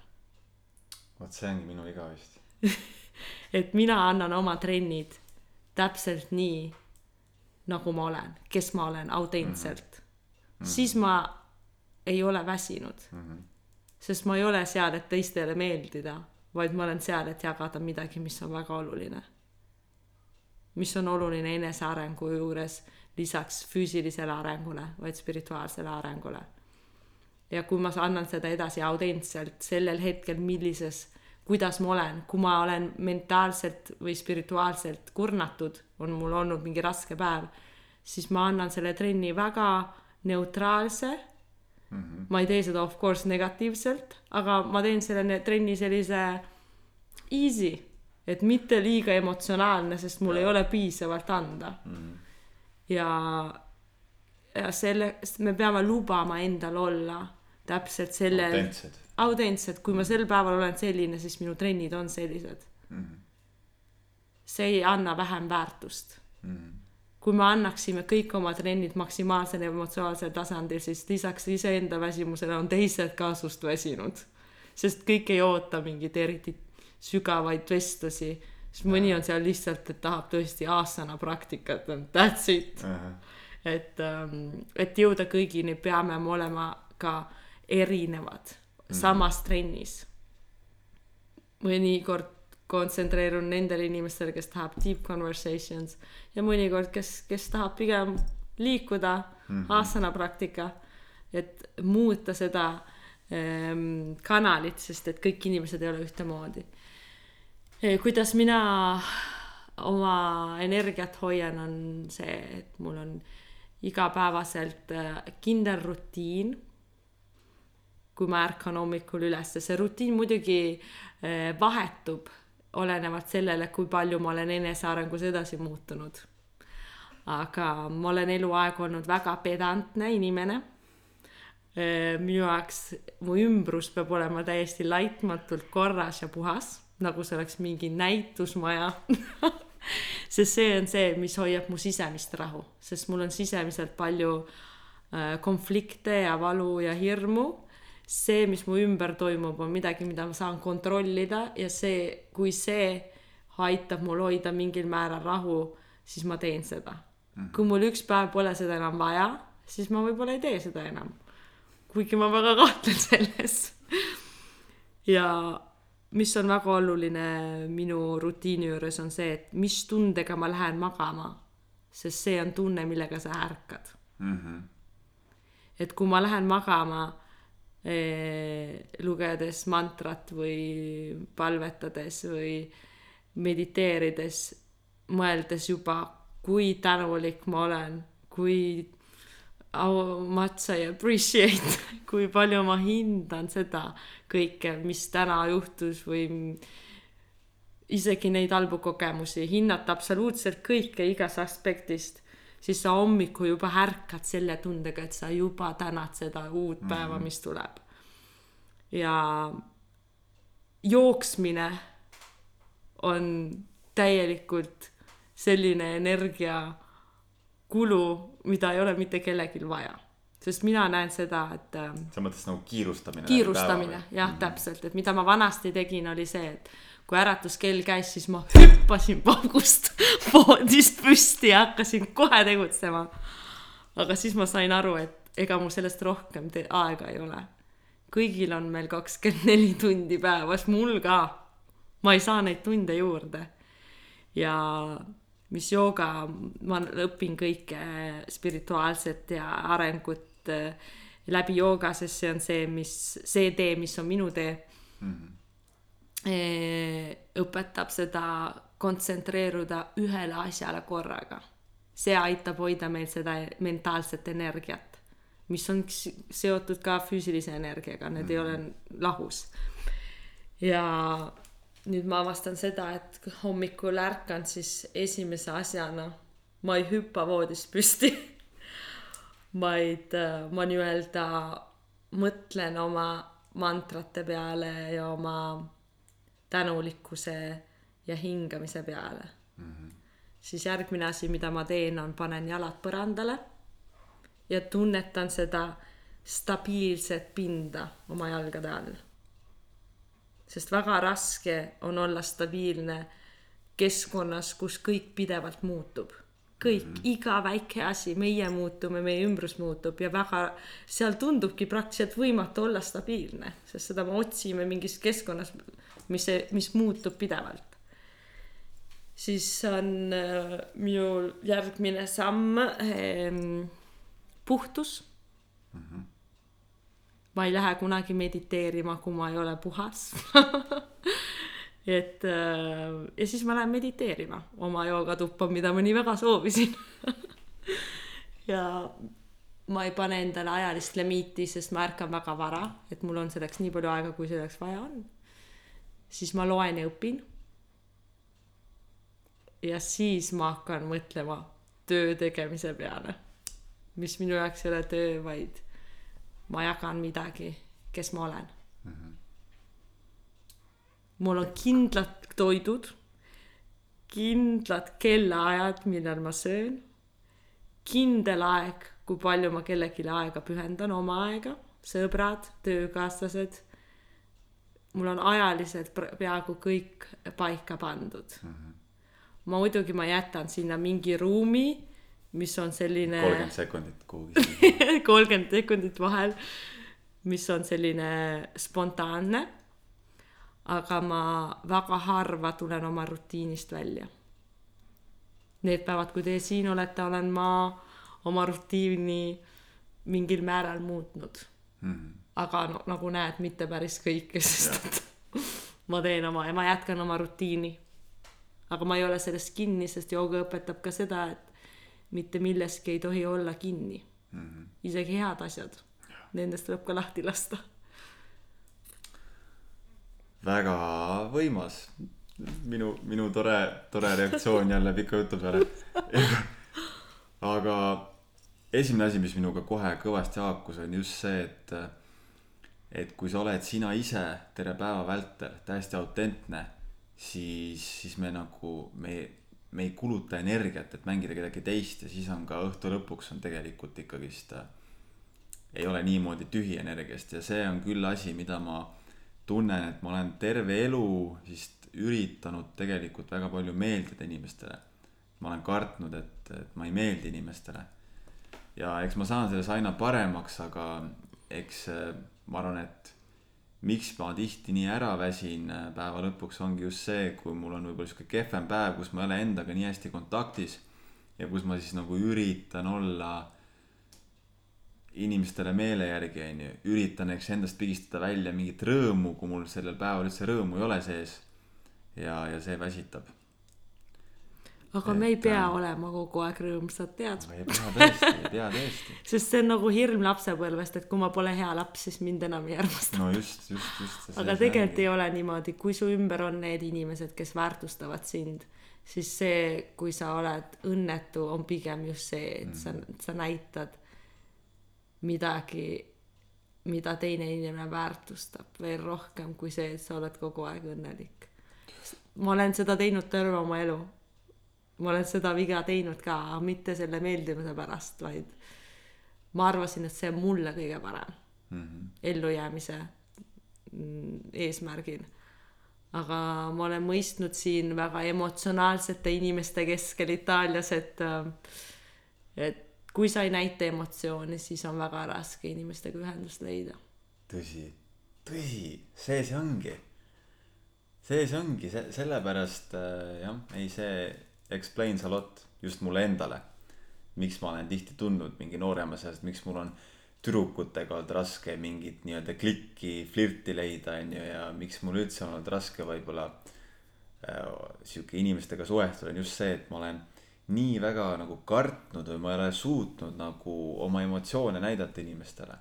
vot see ongi minu viga vist. et mina annan oma trennid täpselt nii, nagu ma olen, kes ma olen autentselt mm. -hmm. siis ma ei ole väsinud mm. -hmm. sest ma ei ole seal, et teistele meeldida, vaid ma olen seal, et jagada midagi, mis on väga oluline. mis on oluline enesearengu juures lisaks füüsilisele arengule, vaid spirituaalsele arengule. ja kui ma annan seda edasi autentselt sellel hetkel, millises, kuidas ma olen, kui ma olen mentaalselt või spirituaalselt kurnatud, on mul olnud mingi raske päev, siis ma annan selle trenni väga neutraalse mm. -hmm. ma ei tee seda of course negatiivselt, aga ma teen selle trenni sellise easy, et mitte liiga emotsionaalne, sest mul ei ole piisavalt anda mm. -hmm ja, ja selle, me peame lubama endal olla täpselt sellel, autentsed. autentsed, kui ma sel päeval olen selline, siis minu trennid on sellised mm. -hmm. see ei anna vähem väärtust Mhm. kui me annaksime kõik oma trennid maksimaalsel emotsionaalsel tasandil, siis lisaks iseenda väsimusele on teised ka sinust väsinud. sest kõik ei oota mingeid eriti sügavaid vestlusi, siis mõni on seal lihtsalt, et tahab tõesti aastane praktikat, that's it. et, et jõuda kõigini, peame me olema ka erinevad samas trennis. mõnikord kontsentreerun nendele inimestele, kes tahab deep conversations ja mõnikord, kes, kes tahab pigem liikuda mm -hmm. asana praktika, et muuta seda ähm, kanalit, sest et kõik inimesed ei ole ühtemoodi. Kuidas mina oma energiat hoian, on see, et mul on igapäevaselt äh, kindel rutiin kui ma ärkan hommikul üles, see rutiin muidugi äh, vahetub olenevalt sellele, kui palju ma olen enesearengus edasi muutunud. aga ma olen eluaeg olnud väga pedantne inimene. minu jaoks mu ümbrus peab olema täiesti laitmatult korras ja puhas, nagu see oleks mingi näitusmaja sest see on see, mis hoiab mu sisemist rahu, sest mul on sisemiselt palju konflikte ja valu ja hirmu see, mis mu ümber toimub, on midagi, mida ma saan kontrollida ja see, kui see aitab mul hoida mingil määral rahu, siis ma teen seda. -hmm. kui mul üks päev pole seda enam vaja, siis ma võib-olla ei tee seda enam. kuigi ma väga kahtlen selles ja mis on väga oluline minu rutiini juures, on see, et mis tundega ma lähen magama, sest see on tunne, millega sa ärkad mm. -hmm. et kui ma lähen magama lugedes mantrat või palvetades või mediteerides, mõeldes juba, kui tänulik ma olen, kui how much I appreciate, kui palju ma hindan seda kõike, mis täna juhtus või isegi neid halbu kogemusi, hinnata absoluutselt kõike igast aspektist siis sa hommikul juba ärkad selle tundega, et sa juba tänad seda uut päeva mm, -hmm. mis tuleb. ja jooksmine on täielikult selline energiakulu, mida ei ole mitte kellelgi vaja. sest mina näen seda, et sa mõtled nagu kiirustamine? kiirustamine, jah mm, -hmm. täpselt, et mida ma vanasti tegin, oli see, et kui äratuskell käis, siis ma hüppasin paugust voodist püsti ja hakkasin kohe tegutsema. aga siis ma sain aru, et ega mul sellest rohkem aega ei ole. kõigil on meil kakskümmend neli tundi päevas, mul ka. ma ei saa neid tunde juurde. ja mis jooga, ma õpin kõike spirituaalset ja arengut eh, läbi jooga, sest see on see, mis, see tee, mis on minu tee mm. -hmm õpetab seda kontsentreeruda ühele asjale korraga. see aitab hoida meil seda mentaalset energiat, mis on seotud ka füüsilise energiaga, need mm -hmm. ei ole mhm. lahus. ja nüüd ma avastan seda, et hommikul ärkan, siis esimese asjana ma ei hüppa voodist püsti vaid äh, ma nii-öelda mõtlen oma mantrate peale ja oma tänulikkuse ja hingamise peale mm. -hmm. siis järgmine asi, mida ma teen, on panen jalad põrandale ja tunnetan seda stabiilset pinda oma jalgade all. Sest väga raske on olla stabiilne keskkonnas, kus kõik pidevalt muutub kõik mm, -hmm. iga väike asi, meie muutume, meie ümbrus muutub ja väga, seal tundubki praktiliselt võimatu olla stabiilne, sest seda me otsime mingis keskkonnas, mis, mis muutub pidevalt. siis on äh, minu järgmine samm ähm, puhtus mm. -hmm. Ma ei lähe kunagi mediteerima, kui ma ei ole puhas et äh, ja siis ma lähen mediteerima oma joogatuppa, mida ma nii väga soovisin ja ma ei pane endale ajalist limiiti, sest ma ärkan väga vara, et mul on selleks nii palju aega, kui selleks vaja on siis ma loen ja õpin. ja siis ma hakkan mõtlema töö tegemise peale, mis minu jaoks ei ole töö, vaid ma jagan midagi, kes ma olen mm. -hmm. mul on kindlad toidud, kindlad kellaajad, millal ma söön, kindel aeg, kui palju ma kellelegi aega pühendan, oma aega, sõbrad, töökaaslased. mul on ajaliselt peaaegu kõik paika pandud mm. -hmm. ma muidugi, ma jätan sinna mingi ruumi, mis on selline kolmkümmend sekundit kuhugi kolmkümmend sekundit vahel, mis on selline spontaanne. aga ma väga harva tulen oma rutiinist välja. Need päevad, kui teie siin olete, olen ma oma rutiini mingil määral muutnud mm. -hmm. aga no nagu näed, mitte päris kõike, sest et ma teen oma ja ma jätkan oma rutiini. aga ma ei ole sellest kinni, sest jooga õpetab ka seda, et mitte milleski ei tohi olla kinni mm. -hmm. isegi head asjad, nendest tuleb ka lahti lasta. väga võimas, minu, minu tore, tore reaktsioon jälle pika jutu peale. aga esimene asi, mis minuga kohe kõvasti haakus, on just see, et, et kui sa oled sina ise terve päeva vältel täiesti autentne, siis, siis me nagu, me me ei kuluta energiat, et mängida kedagi teist ja siis on ka õhtu lõpuks on tegelikult ikkagist äh,. ei ole niimoodi tühi energiast ja see on küll asi, mida ma tunnen, et ma olen terve elu vist üritanud tegelikult väga palju meeldida inimestele. ma olen kartnud, et, et ma ei meeldi inimestele. ja eks ma saan selles aina paremaks, aga eks äh, ma arvan, et miks ma tihti nii ära väsin äh, päeva lõpuks, ongi just see, kui mul on võib-olla sihuke kehvem päev, kus ma ei ole endaga nii hästi kontaktis. ja kus ma siis nagu üritan olla inimestele meele järgi, on ju, üritan eks endast pigistada välja mingit rõõmu, kui mul sellel päeval üldse rõõmu ei ole sees. ja, ja see väsitab aga et, me ei pea äh, olema kogu aeg rõõmsad, tead? ei pea tõesti, ei pea tõesti. sest see on nagu hirm lapsepõlvest, et kui ma pole hea laps, siis mind enam ei armasta. no just, just, just. aga tegelikult ei ole niimoodi, kui su ümber on need inimesed, kes väärtustavad sind, siis see, kui sa oled õnnetu, on pigem just see, et mm. sa, sa näitad midagi, mida teine inimene väärtustab veel rohkem kui see, et sa oled kogu aeg õnnelik. ma olen seda teinud terve oma elu ma olen seda viga teinud ka, mitte selle meeldivuse pärast, vaid ma arvasin, et see on mulle kõige parem mm -hmm. ellujäämise eesmärgil. aga ma olen mõistnud siin väga emotsionaalsete inimeste keskel Itaalias, et, et kui sa ei näita emotsiooni, siis on väga raske inimestega ühendust leida. tõsi, tõsi, see see ongi. see see ongi, see sellepärast äh, jah, ei see explains a lot just mulle endale. miks ma olen tihti tundnud mingi nooremas eas, miks mul on tüdrukutega olnud raske mingit nii-öelda klikki, flirti leida, on ju, ja miks mul üldse on olnud raske võib-olla äh, sihuke inimestega suhestuda, on just see, et ma olen nii väga nagu kartnud või ma ei ole suutnud nagu oma emotsioone näidata inimestele.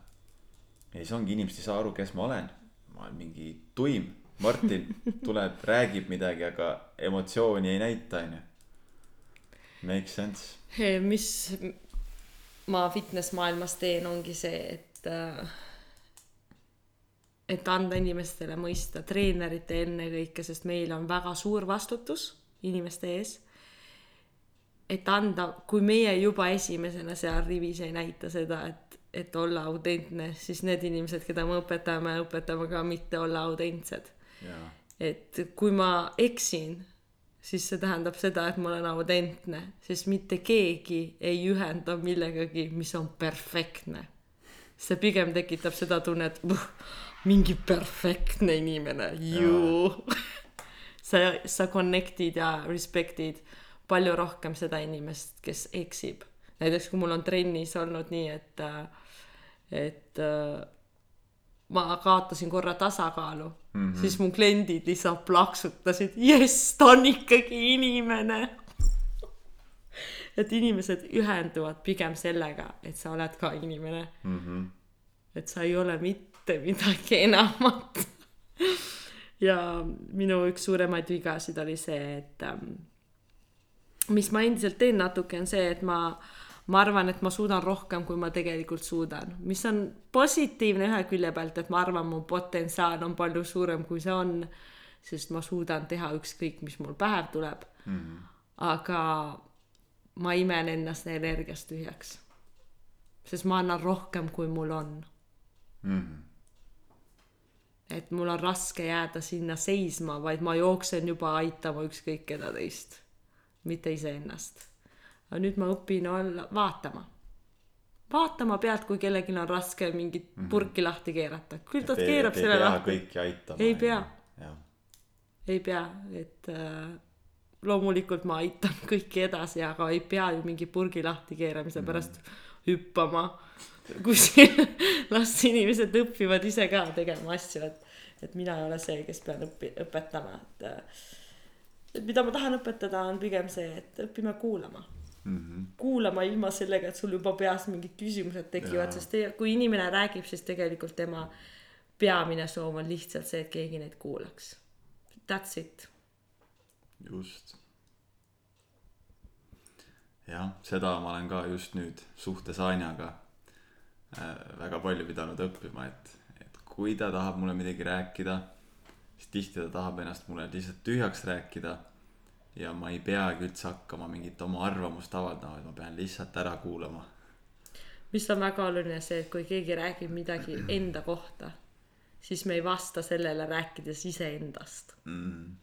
ja siis ongi, inimesed ei saa aru, kes ma olen. ma olen mingi tuim, Martin tuleb, räägib midagi, aga emotsiooni ei näita, on ju Makes sense. mis ma fitness maailmas teen, ongi see, et äh, et anda inimestele mõista, treenerite ennekõike, sest meil on väga suur vastutus inimeste ees. et anda, kui meie juba esimesena seal rivis ei näita seda, et, et olla autentne, siis need inimesed, keda me õpetame, õpetame ka mitte olla autentsed. et kui ma eksin siis see tähendab seda, et ma olen autentne, sest mitte keegi ei ühenda millegagi, mis on perfektne. see pigem tekitab seda tunnet, mingi perfektne inimene, ju. sa, sa connect'id ja respect'id palju rohkem seda inimest, kes eksib. näiteks kui mul on trennis olnud nii, et, et ma kaotasin korra tasakaalu mm, -hmm. siis mu kliendid lihtsalt plaksutasid, jess, ta on ikkagi inimene et inimesed ühenduvad pigem sellega, et sa oled ka inimene mm. -hmm. et sa ei ole mitte midagi enamat ja minu üks suuremaid vigasid oli see, et ähm, mis ma endiselt teen natuke, on see, et ma äh, ma arvan, et ma suudan rohkem, kui ma tegelikult suudan, mis on positiivne ühe külje pealt, et ma arvan, mu potentsiaal on palju suurem, kui see on, sest ma suudan teha ükskõik, mis mul pähe tuleb mm. -hmm. aga ma imen ennast energiast tühjaks. sest ma annan rohkem, kui mul on mm. -hmm. et mul on raske jääda sinna seisma, vaid ma jooksen juba aitama ükskõik keda teist, mitte iseennast. Aga nüüd ma õpin olla, vaatama vaatama pealt, kui kellelgi on raske mingit mhm. purki lahti keerata, küll ta keerab selle lahti. kõiki aitama. ei pea. ei pea, et äh, loomulikult ma aitan kõiki edasi, aga ei pea ju mingi purgi lahti keeramise mm. pärast hüppama kuskil las inimesed õpivad ise ka tegema asju, et, et mina ei ole see, kes pean õpi-, õpetama, et äh, et mida ma tahan õpetada, on pigem see, et õpime kuulama mm -hmm. kuulama ilma sellega, et sul juba peas mingid küsimused tekivad, sest te, kui inimene räägib, siis tegelikult tema peamine soov on lihtsalt see, et keegi neid kuulaks. That's it. just. jah, seda ma olen ka just nüüd suhtes Anjaga äh, väga palju pidanud õppima, et, et kui ta tahab mulle midagi rääkida, siis tihti ta tahab ennast mulle lihtsalt tühjaks rääkida ja ma ei peagi üldse hakkama mingit oma arvamust avaldama, vaid ma pean lihtsalt ära kuulama. mis on väga oluline see, et kui keegi räägib midagi enda kohta, siis me ei vasta sellele rääkides iseendast mm..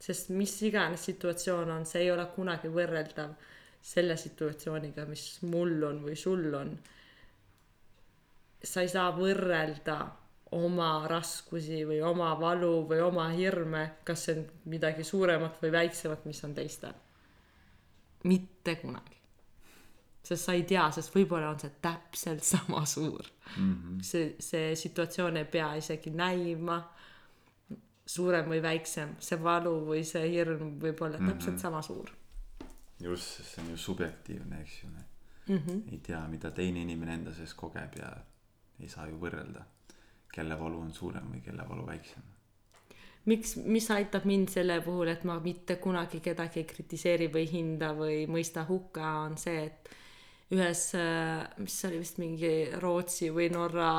sest mis iganes situatsioon on, see ei ole kunagi võrreldav selle situatsiooniga, mis mul on või sul on. sa ei saa võrrelda oma raskusi või oma valu või oma hirme, kas see on midagi suuremat või väiksemat, mis on teistel. mitte kunagi. sest sa ei tea, sest võib-olla on see täpselt sama suur mm. -hmm. see, see situatsioon ei pea isegi näima suurem või väiksem, see valu või see hirm võib olla mm -hmm. täpselt sama suur. just, sest see on ju subjektiivne, eks ju mm. -hmm. ei tea, mida teine inimene enda sees kogeb ja ei saa ju võrrelda kelle valu on suurem või kelle valu väiksem. miks, mis aitab mind selle puhul, et ma mitte kunagi kedagi ei kritiseeri või hinda või mõista hukka, on see, et ühes, mis oli vist mingi Rootsi või Norra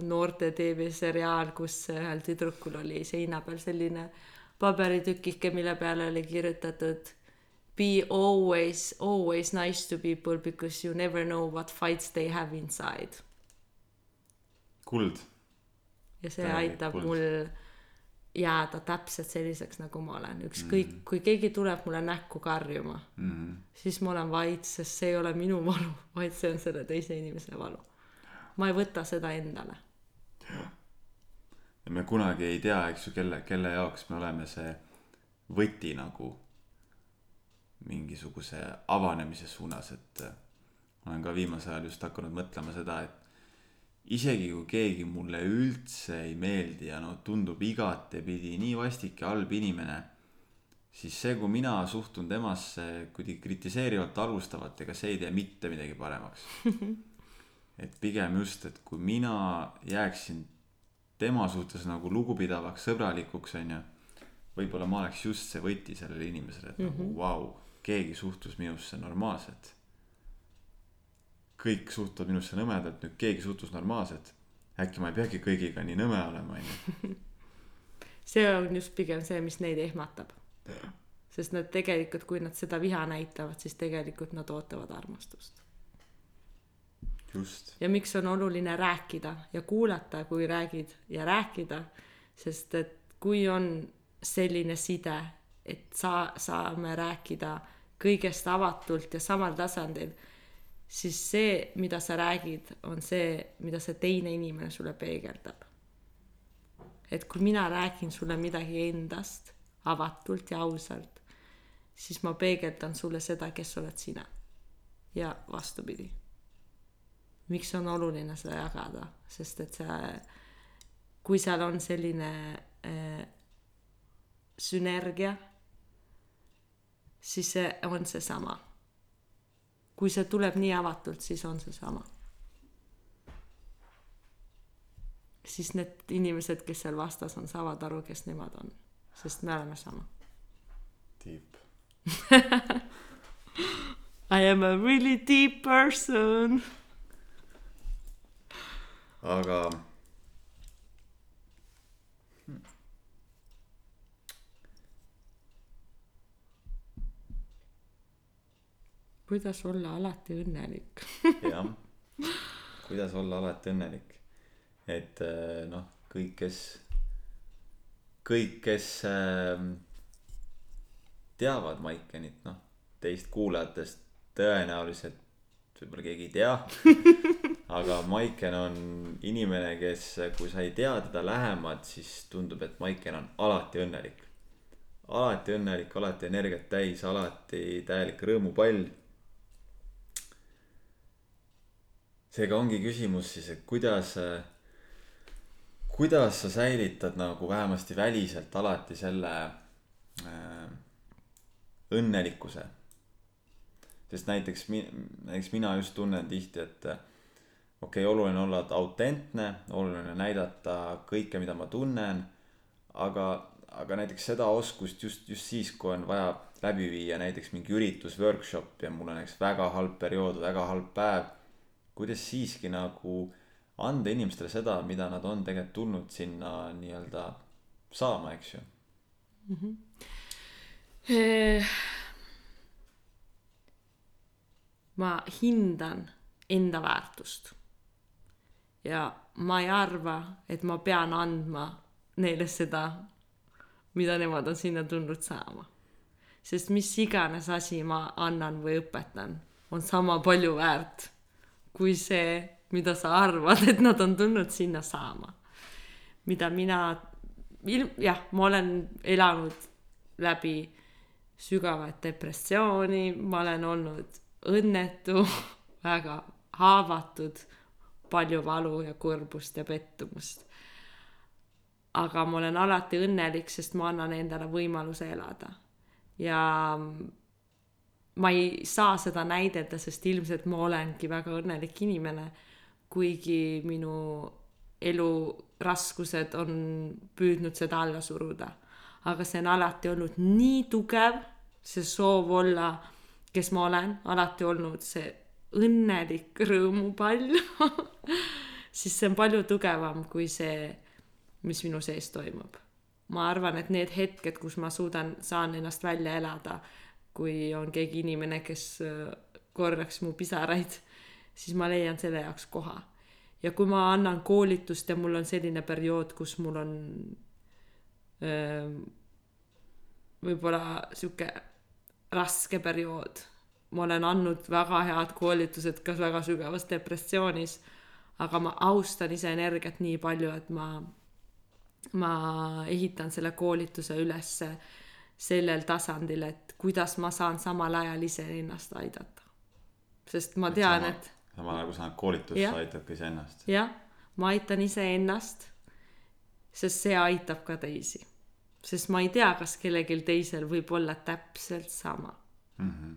noorte tv-seriaal, kus ühel tüdrukul oli seina peal selline paberitükike, mille peale oli kirjutatud be always, always nice to people because you never know what fights they have inside. kuld ja see Tähelik aitab kuld. mul jääda täpselt selliseks, nagu ma olen, ükskõik mm., kui keegi tuleb mulle näkku karjuma mm., siis ma olen vait, sest see ei ole minu valu, vaid see on selle teise inimese valu. ma ei võta seda endale. ja me kunagi ei tea, eks ju, kelle, kelle jaoks me oleme see võti nagu mingisuguse avanemise suunas, et olen ka viimasel ajal just hakanud mõtlema seda, et isegi kui keegi mulle üldse ei meeldi ja no tundub igatepidi nii vastik ja halb inimene, siis see, kui mina suhtun temasse kuidagi kritiseerivalt, halvustavalt, ega see ei tee mitte midagi paremaks. et pigem just, et kui mina jääksin tema suhtes nagu lugupidavaks, sõbralikuks, onju, võib-olla ma oleks just see võti sellele inimesele, et mm -hmm. nagu mhm. vau wow,, keegi suhtus minusse normaalselt kõik suhtuvad minusse nõmedalt, nüüd keegi suhtus normaalselt. äkki ma ei peagi kõigiga nii nõme olema, onju. see on just pigem see, mis neid ehmatab. sest nad tegelikult, kui nad seda viha näitavad, siis tegelikult nad ootavad armastust. just. ja miks on oluline rääkida ja kuulata, kui räägid ja rääkida, sest et kui on selline side, et sa, saame rääkida kõigest avatult ja samal tasandil siis see, mida sa räägid, on see, mida see teine inimene sulle peegeldab. et kui mina räägin sulle midagi endast avatult ja ausalt, siis ma peegeldan sulle seda, kes oled sina. ja vastupidi. miks on oluline seda jagada, sest et see, kui seal on selline äh, sünergia, siis see on seesama kui see tuleb nii avatult, siis on see sama. siis need inimesed, kes seal vastas on, saavad aru, kes nemad on, sest me oleme sama. Deep I am a really deep person. aga kuidas olla alati õnnelik jah, kuidas olla alati õnnelik. et äh, noh, kõik, kes, kõik, kes äh, teavad Maikenit, noh, teist kuulajatest tõenäoliselt võib-olla keegi ei tea. aga Maiken on inimene, kes, kui sa ei tea teda lähemalt, siis tundub, et Maiken on alati õnnelik. alati õnnelik, alati energiat täis, alati täielik rõõmupall seega ongi küsimus siis, et kuidas, kuidas sa säilitad nagu vähemasti väliselt alati selle äh, õnnelikkuse. sest näiteks, näiteks mina just tunnen tihti, et äh, okei okay,, oluline olla autentne, oluline näidata kõike, mida ma tunnen, aga, aga näiteks seda oskust just, just siis, kui on vaja läbi viia näiteks mingi üritus, workshop ja mul on näiteks väga halb periood, väga halb päev kuidas siiski nagu anda inimestele seda, mida nad on tegelikult tulnud sinna nii-öelda saama, eks ju. ma hindan enda väärtust. ja ma ei arva, et ma pean andma neile seda, mida nemad on sinna tulnud saama. sest mis iganes asi ma annan või õpetan, on sama palju väärt kui see, mida sa arvad, et nad on tulnud sinna saama. mida mina, jah, ma olen elanud läbi sügavat depressiooni, ma olen olnud õnnetu, väga haavatud, palju valu ja kurbust ja pettumust. aga ma olen alati õnnelik, sest ma annan endale võimaluse elada. ja ma ei saa seda näidelda, sest ilmselt ma olengi väga õnnelik inimene, kuigi minu elu raskused on püüdnud seda alla suruda. aga see on alati olnud nii tugev, see soov olla, kes ma olen, alati olnud see õnnelik rõõmupall, siis see on palju tugevam kui see, mis minu sees toimub. ma arvan, et need hetked, kus ma suudan, saan ennast välja elada, kui on keegi inimene, kes äh, korjaks mu pisaraid, siis ma leian selle jaoks koha. ja kui ma annan koolitust ja mul on selline periood, kus mul on öö, võib-olla sihuke raske periood. ma olen andnud väga head koolitused ka väga sügavas depressioonis, aga ma austan ise energiat nii palju, et ma, ma ehitan selle koolituse ülesse sellel tasandil, et kuidas ma saan samal ajal iseennast aidata. sest ma tean, et samal ajal kui sa annad koolitust, sa aitad ka iseennast. jah, ma aitan iseennast, sest see aitab ka teisi. sest ma ei tea, kas kellelgi teisel võib olla täpselt sama Mm -hmm.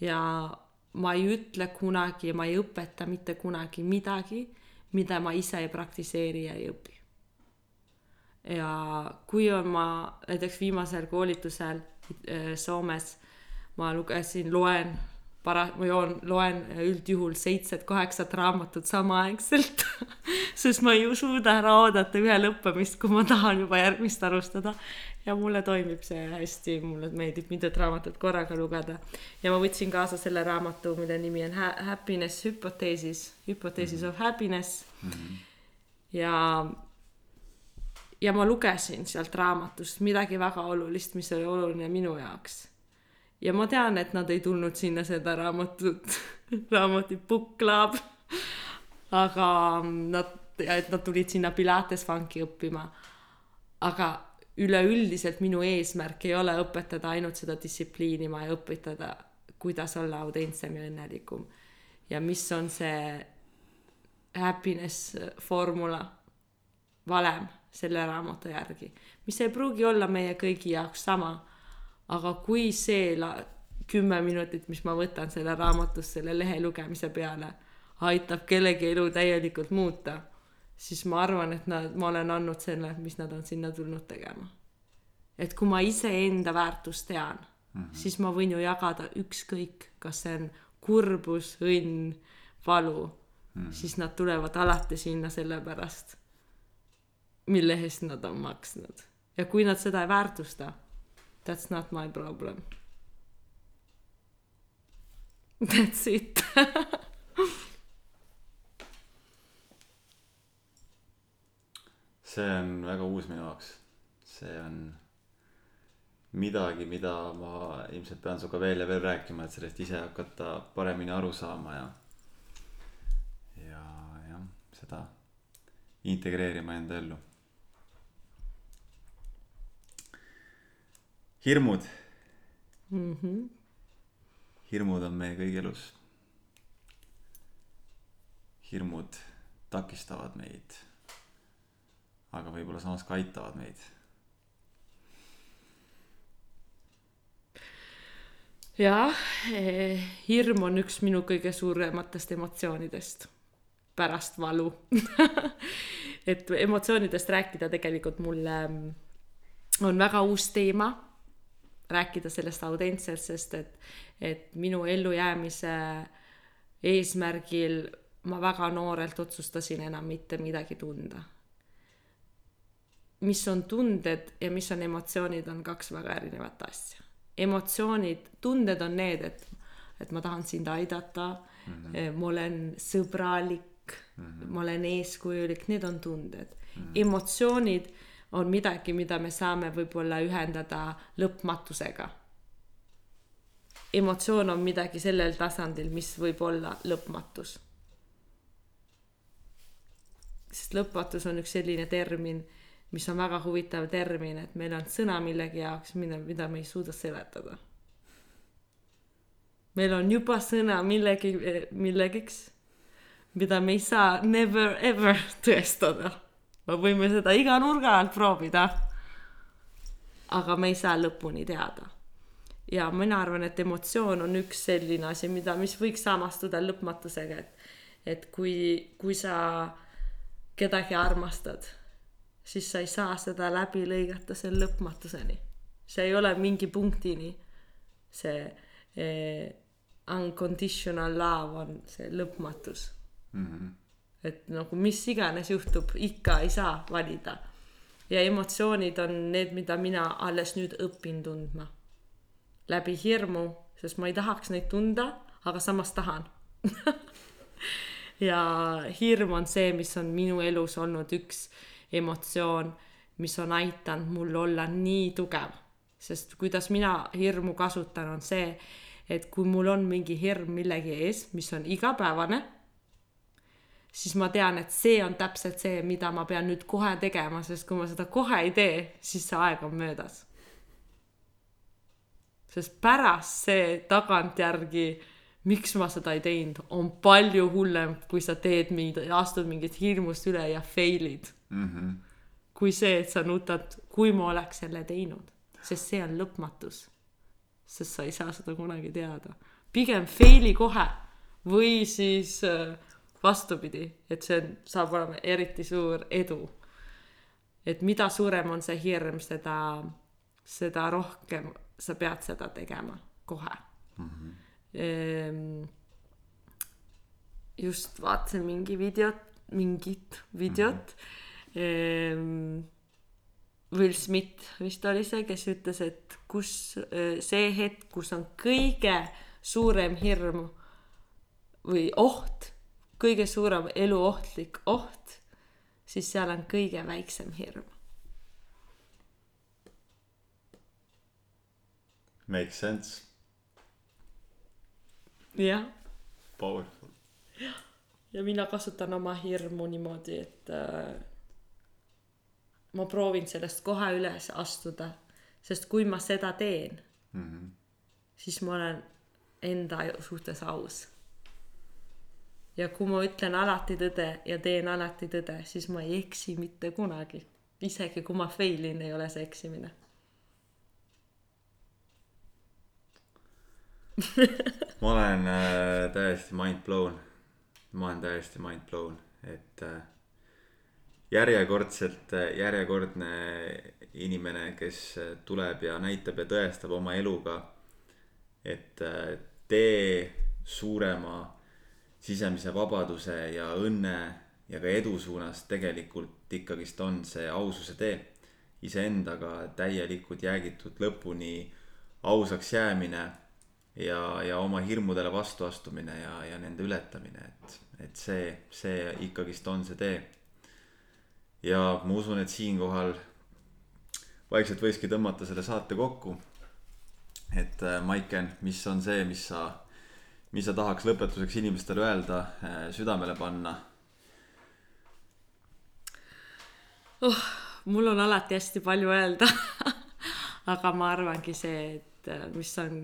ja ma ei ütle kunagi, ma ei õpeta mitte kunagi midagi, mida ma ise ei praktiseeri ja ei õpi. Ja kui on ma näiteks viimasel koolitusel äh, Soomes, ma lugesin, loen, para-, ma joon, loen üldjuhul seitset-kaheksat raamatut samaaegselt, sest ma ei suuda ära oodata ühe lõppemist, kui ma tahan juba järgmist alustada. ja mulle toimib see hästi, mulle meeldib mitut raamatut korraga lugeda. ja ma võtsin kaasa selle raamatu, mille nimi on Ha- Happiness Hypothesis, Hypothesis of Happiness ja ja ma lugesin sealt raamatust midagi väga olulist, mis oli oluline minu jaoks. ja ma tean, et nad ei tulnud sinna seda raamatut, raamatut Book Club, aga nad, et nad tulid sinna Pilates funki õppima. aga üleüldiselt minu eesmärk ei ole õpetada ainult seda distsipliini, ma ei õpetada, kuidas olla autentsem ja õnnelikum. ja mis on see happiness formula, valem selle raamatu järgi, mis ei pruugi olla meie kõigi jaoks sama. aga kui see la- kümme minutit, mis ma võtan selle raamatust selle lehe lugemise peale, aitab kellegi elu täielikult muuta, siis ma arvan, et nad, ma olen andnud selle, mis nad on sinna tulnud tegema. et kui ma iseenda väärtust tean mm, -hmm. siis ma võin ju jagada ükskõik, kas see on kurbus, õnn, valu mm, -hmm. siis nad tulevad alati sinna sellepärast, mille eest nad on maksnud. ja kui nad seda ei väärtusta, that's not my problem. That's it see on väga uus minu jaoks. see on midagi, mida ma ilmselt pean sinuga veel ja veel rääkima, et sellest ise hakata paremini aru saama ja, ja jah, seda integreerima enda ellu. Hirmud mm. -hmm. hirmud on meie kõigi elus. hirmud takistavad meid aga võib-olla samas ka aitavad meid. jah eh,, hirm on üks minu kõige suurematest emotsioonidest pärast valu et emotsioonidest rääkida tegelikult mulle mm, on väga uus teema, rääkida sellest autentselt, sest et, et minu ellujäämise eesmärgil ma väga noorelt otsustasin enam mitte midagi tunda mis on tunded ja mis on emotsioonid, on kaks väga erinevat asja. emotsioonid, tunded on need, et, et ma tahan sind aidata mm, -hmm. ma olen sõbralik mm, -hmm. ma olen eeskujulik, need on tunded mm. -hmm. emotsioonid on midagi, mida me saame võib-olla ühendada lõpmatusega. emotsioon on midagi sellel tasandil, mis võib olla lõpmatus. sest lõpmatus on üks selline termin mis on väga huvitav termin, et meil on sõna millegi jaoks, mida, mida me ei suuda seletada. meil on juba sõna millegi, millegiks, mida me ei saa never ever tõestada. Me võime seda iga nurga alt proovida. aga me ei saa lõpuni teada. ja mina arvan, et emotsioon on üks selline asi, mida, mis võiks samastuda lõpmatusega, et, et kui, kui sa kedagi armastad siis sa ei saa seda läbi lõigata selle lõpmatuseni. see ei ole mingi punktini. see eh, unconditional love on see lõpmatus mm. -hmm. Et nagu mis iganes juhtub, ikka ei saa valida. ja emotsioonid on need, mida mina alles nüüd õpin tundma. läbi hirmu, sest ma ei tahaks neid tunda, aga samas tahan ja hirm on see, mis on minu elus olnud üks emotsioon, mis on aidanud mul olla nii tugev. sest kuidas mina hirmu kasutan, on see, et kui mul on mingi hirm millegi ees, mis on igapäevane, siis ma tean, et see on täpselt see, mida ma pean nüüd kohe tegema, sest kui ma seda kohe ei tee, siis see aeg on möödas. sest pärast see tagantjärgi miks ma seda ei teinud, on palju hullem, kui sa teed mingit, astud mingit hirmust üle ja fail'id mm. -hmm. kui see, et sa nutad, kui ma oleks selle teinud, sest see on lõpmatus. sest sa ei saa seda kunagi teada. pigem fail'i kohe või siis äh, vastupidi, et see on, saab olema eriti suur edu. et mida suurem on see hirm, seda, seda rohkem sa pead seda tegema kohe mm. -hmm. Just vaatasin mingi videot, mingit videot mm. -hmm Will Smith vist oli see, kes ütles, et kus eh, see hetk, kus on kõige suurem hirm või oht, kõige suurem eluohtlik oht, siis seal on kõige väiksem hirm. Makes sense. jah. Powerful. ja mina kasutan oma hirmu niimoodi, et äh, ma proovin sellest kohe üles astuda, sest kui ma seda teen mm, -hmm. siis ma olen enda suhtes aus. Ja kui ma ütlen alati tõde ja teen alati tõde, siis ma ei eksi mitte kunagi. isegi kui ma fail in, ei ole see eksimine ma olen äh, täiesti mind blown. ma olen täiesti mind blown, et äh, järjekordselt, järjekordne inimene, kes tuleb ja näitab ja tõestab oma eluga, et äh, tee suurema sisemise vabaduse ja õnne ja ka edu suunas tegelikult ikkagist on see aususe tee. iseendaga täielikult jäägitud lõpuni ausaks jäämine ja, ja oma hirmudele vastu astumine ja, ja nende ületamine, et, et see, see ikkagist on see tee. ja ma usun, et siinkohal vaikselt võikski tõmmata selle saate kokku. et äh, Maiken, mis on see, mis sa, mis sa tahaks lõpetuseks inimestele öelda, südamele panna? mul on alati hästi palju öelda. aga ma arvangi see, et äh, mis on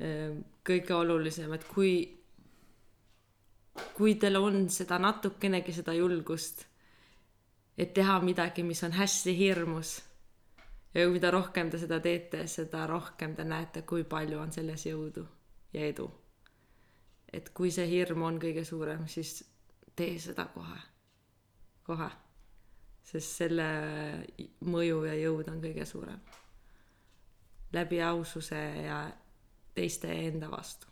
äh, kõige olulisem, et kui, kui teil on seda natukenegi seda julgust, et teha midagi, mis on hästi hirmus ja mida rohkem te seda teete, seda rohkem te näete, kui palju on selles jõudu ja edu. Et kui see hirm on kõige suurem, siis tee seda kohe, kohe sest selle mõju ja jõud on kõige suurem. läbi aususe ja teiste enda vastu.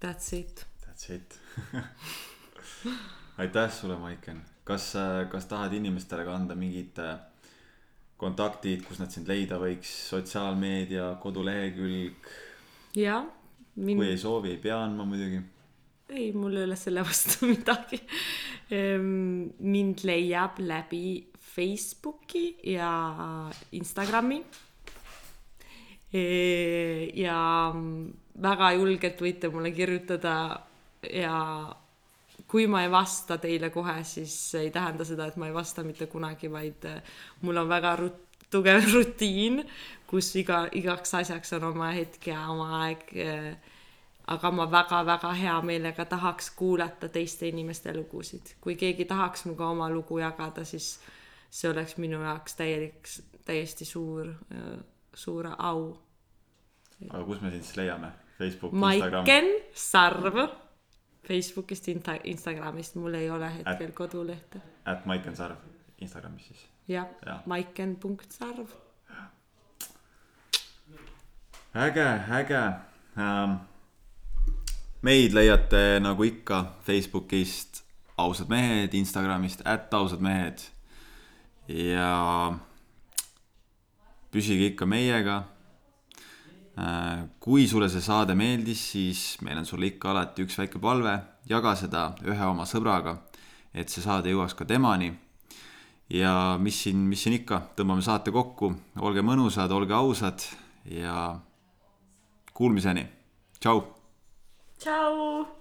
That's it. That's it. aitäh sulle, Maiken. kas, kas tahad inimestele ka anda mingid äh, kontaktid, kus nad sind leida võiks, sotsiaalmeedia, kodulehekülg, jah, kui mind, ei soovi, ei pea andma muidugi. ei, mul ei ole selle vastu midagi. mind leiab läbi Facebooki ja Instagrami. ja väga julgelt võite mulle kirjutada ja kui ma ei vasta teile kohe, siis ei tähenda seda, et ma ei vasta mitte kunagi, vaid äh, mul on väga rut-, tugev rutiin, kus iga, igaks asjaks on oma hetk ja oma aeg. aga ma väga-väga hea meelega tahaks kuulata teiste inimeste lugusid, kui keegi tahaks minuga oma lugu jagada, siis see oleks minu jaoks täielik, täiesti suur, suur au. aga kus me sind siis leiame? Facebook, Instagram? Maiken Sarv Facebookist, Instagramist, mul ei ole hetkel kodulehte. at Maiken Sarv Instagramis siis. Jah Jah., maiken.sarv. äge, äge ähm,. meid leiate nagu ikka Facebookist ausad mehed, Instagramist at ausad mehed. ja püsige ikka meiega. kui sulle see saade meeldis, siis meil on sulle ikka alati üks väike palve, jaga seda ühe oma sõbraga, et see saade jõuaks ka temani ja mis siin, mis siin ikka, tõmbame saate kokku, olge mõnusad, olge ausad ja kuulmiseni, tšau. tšau.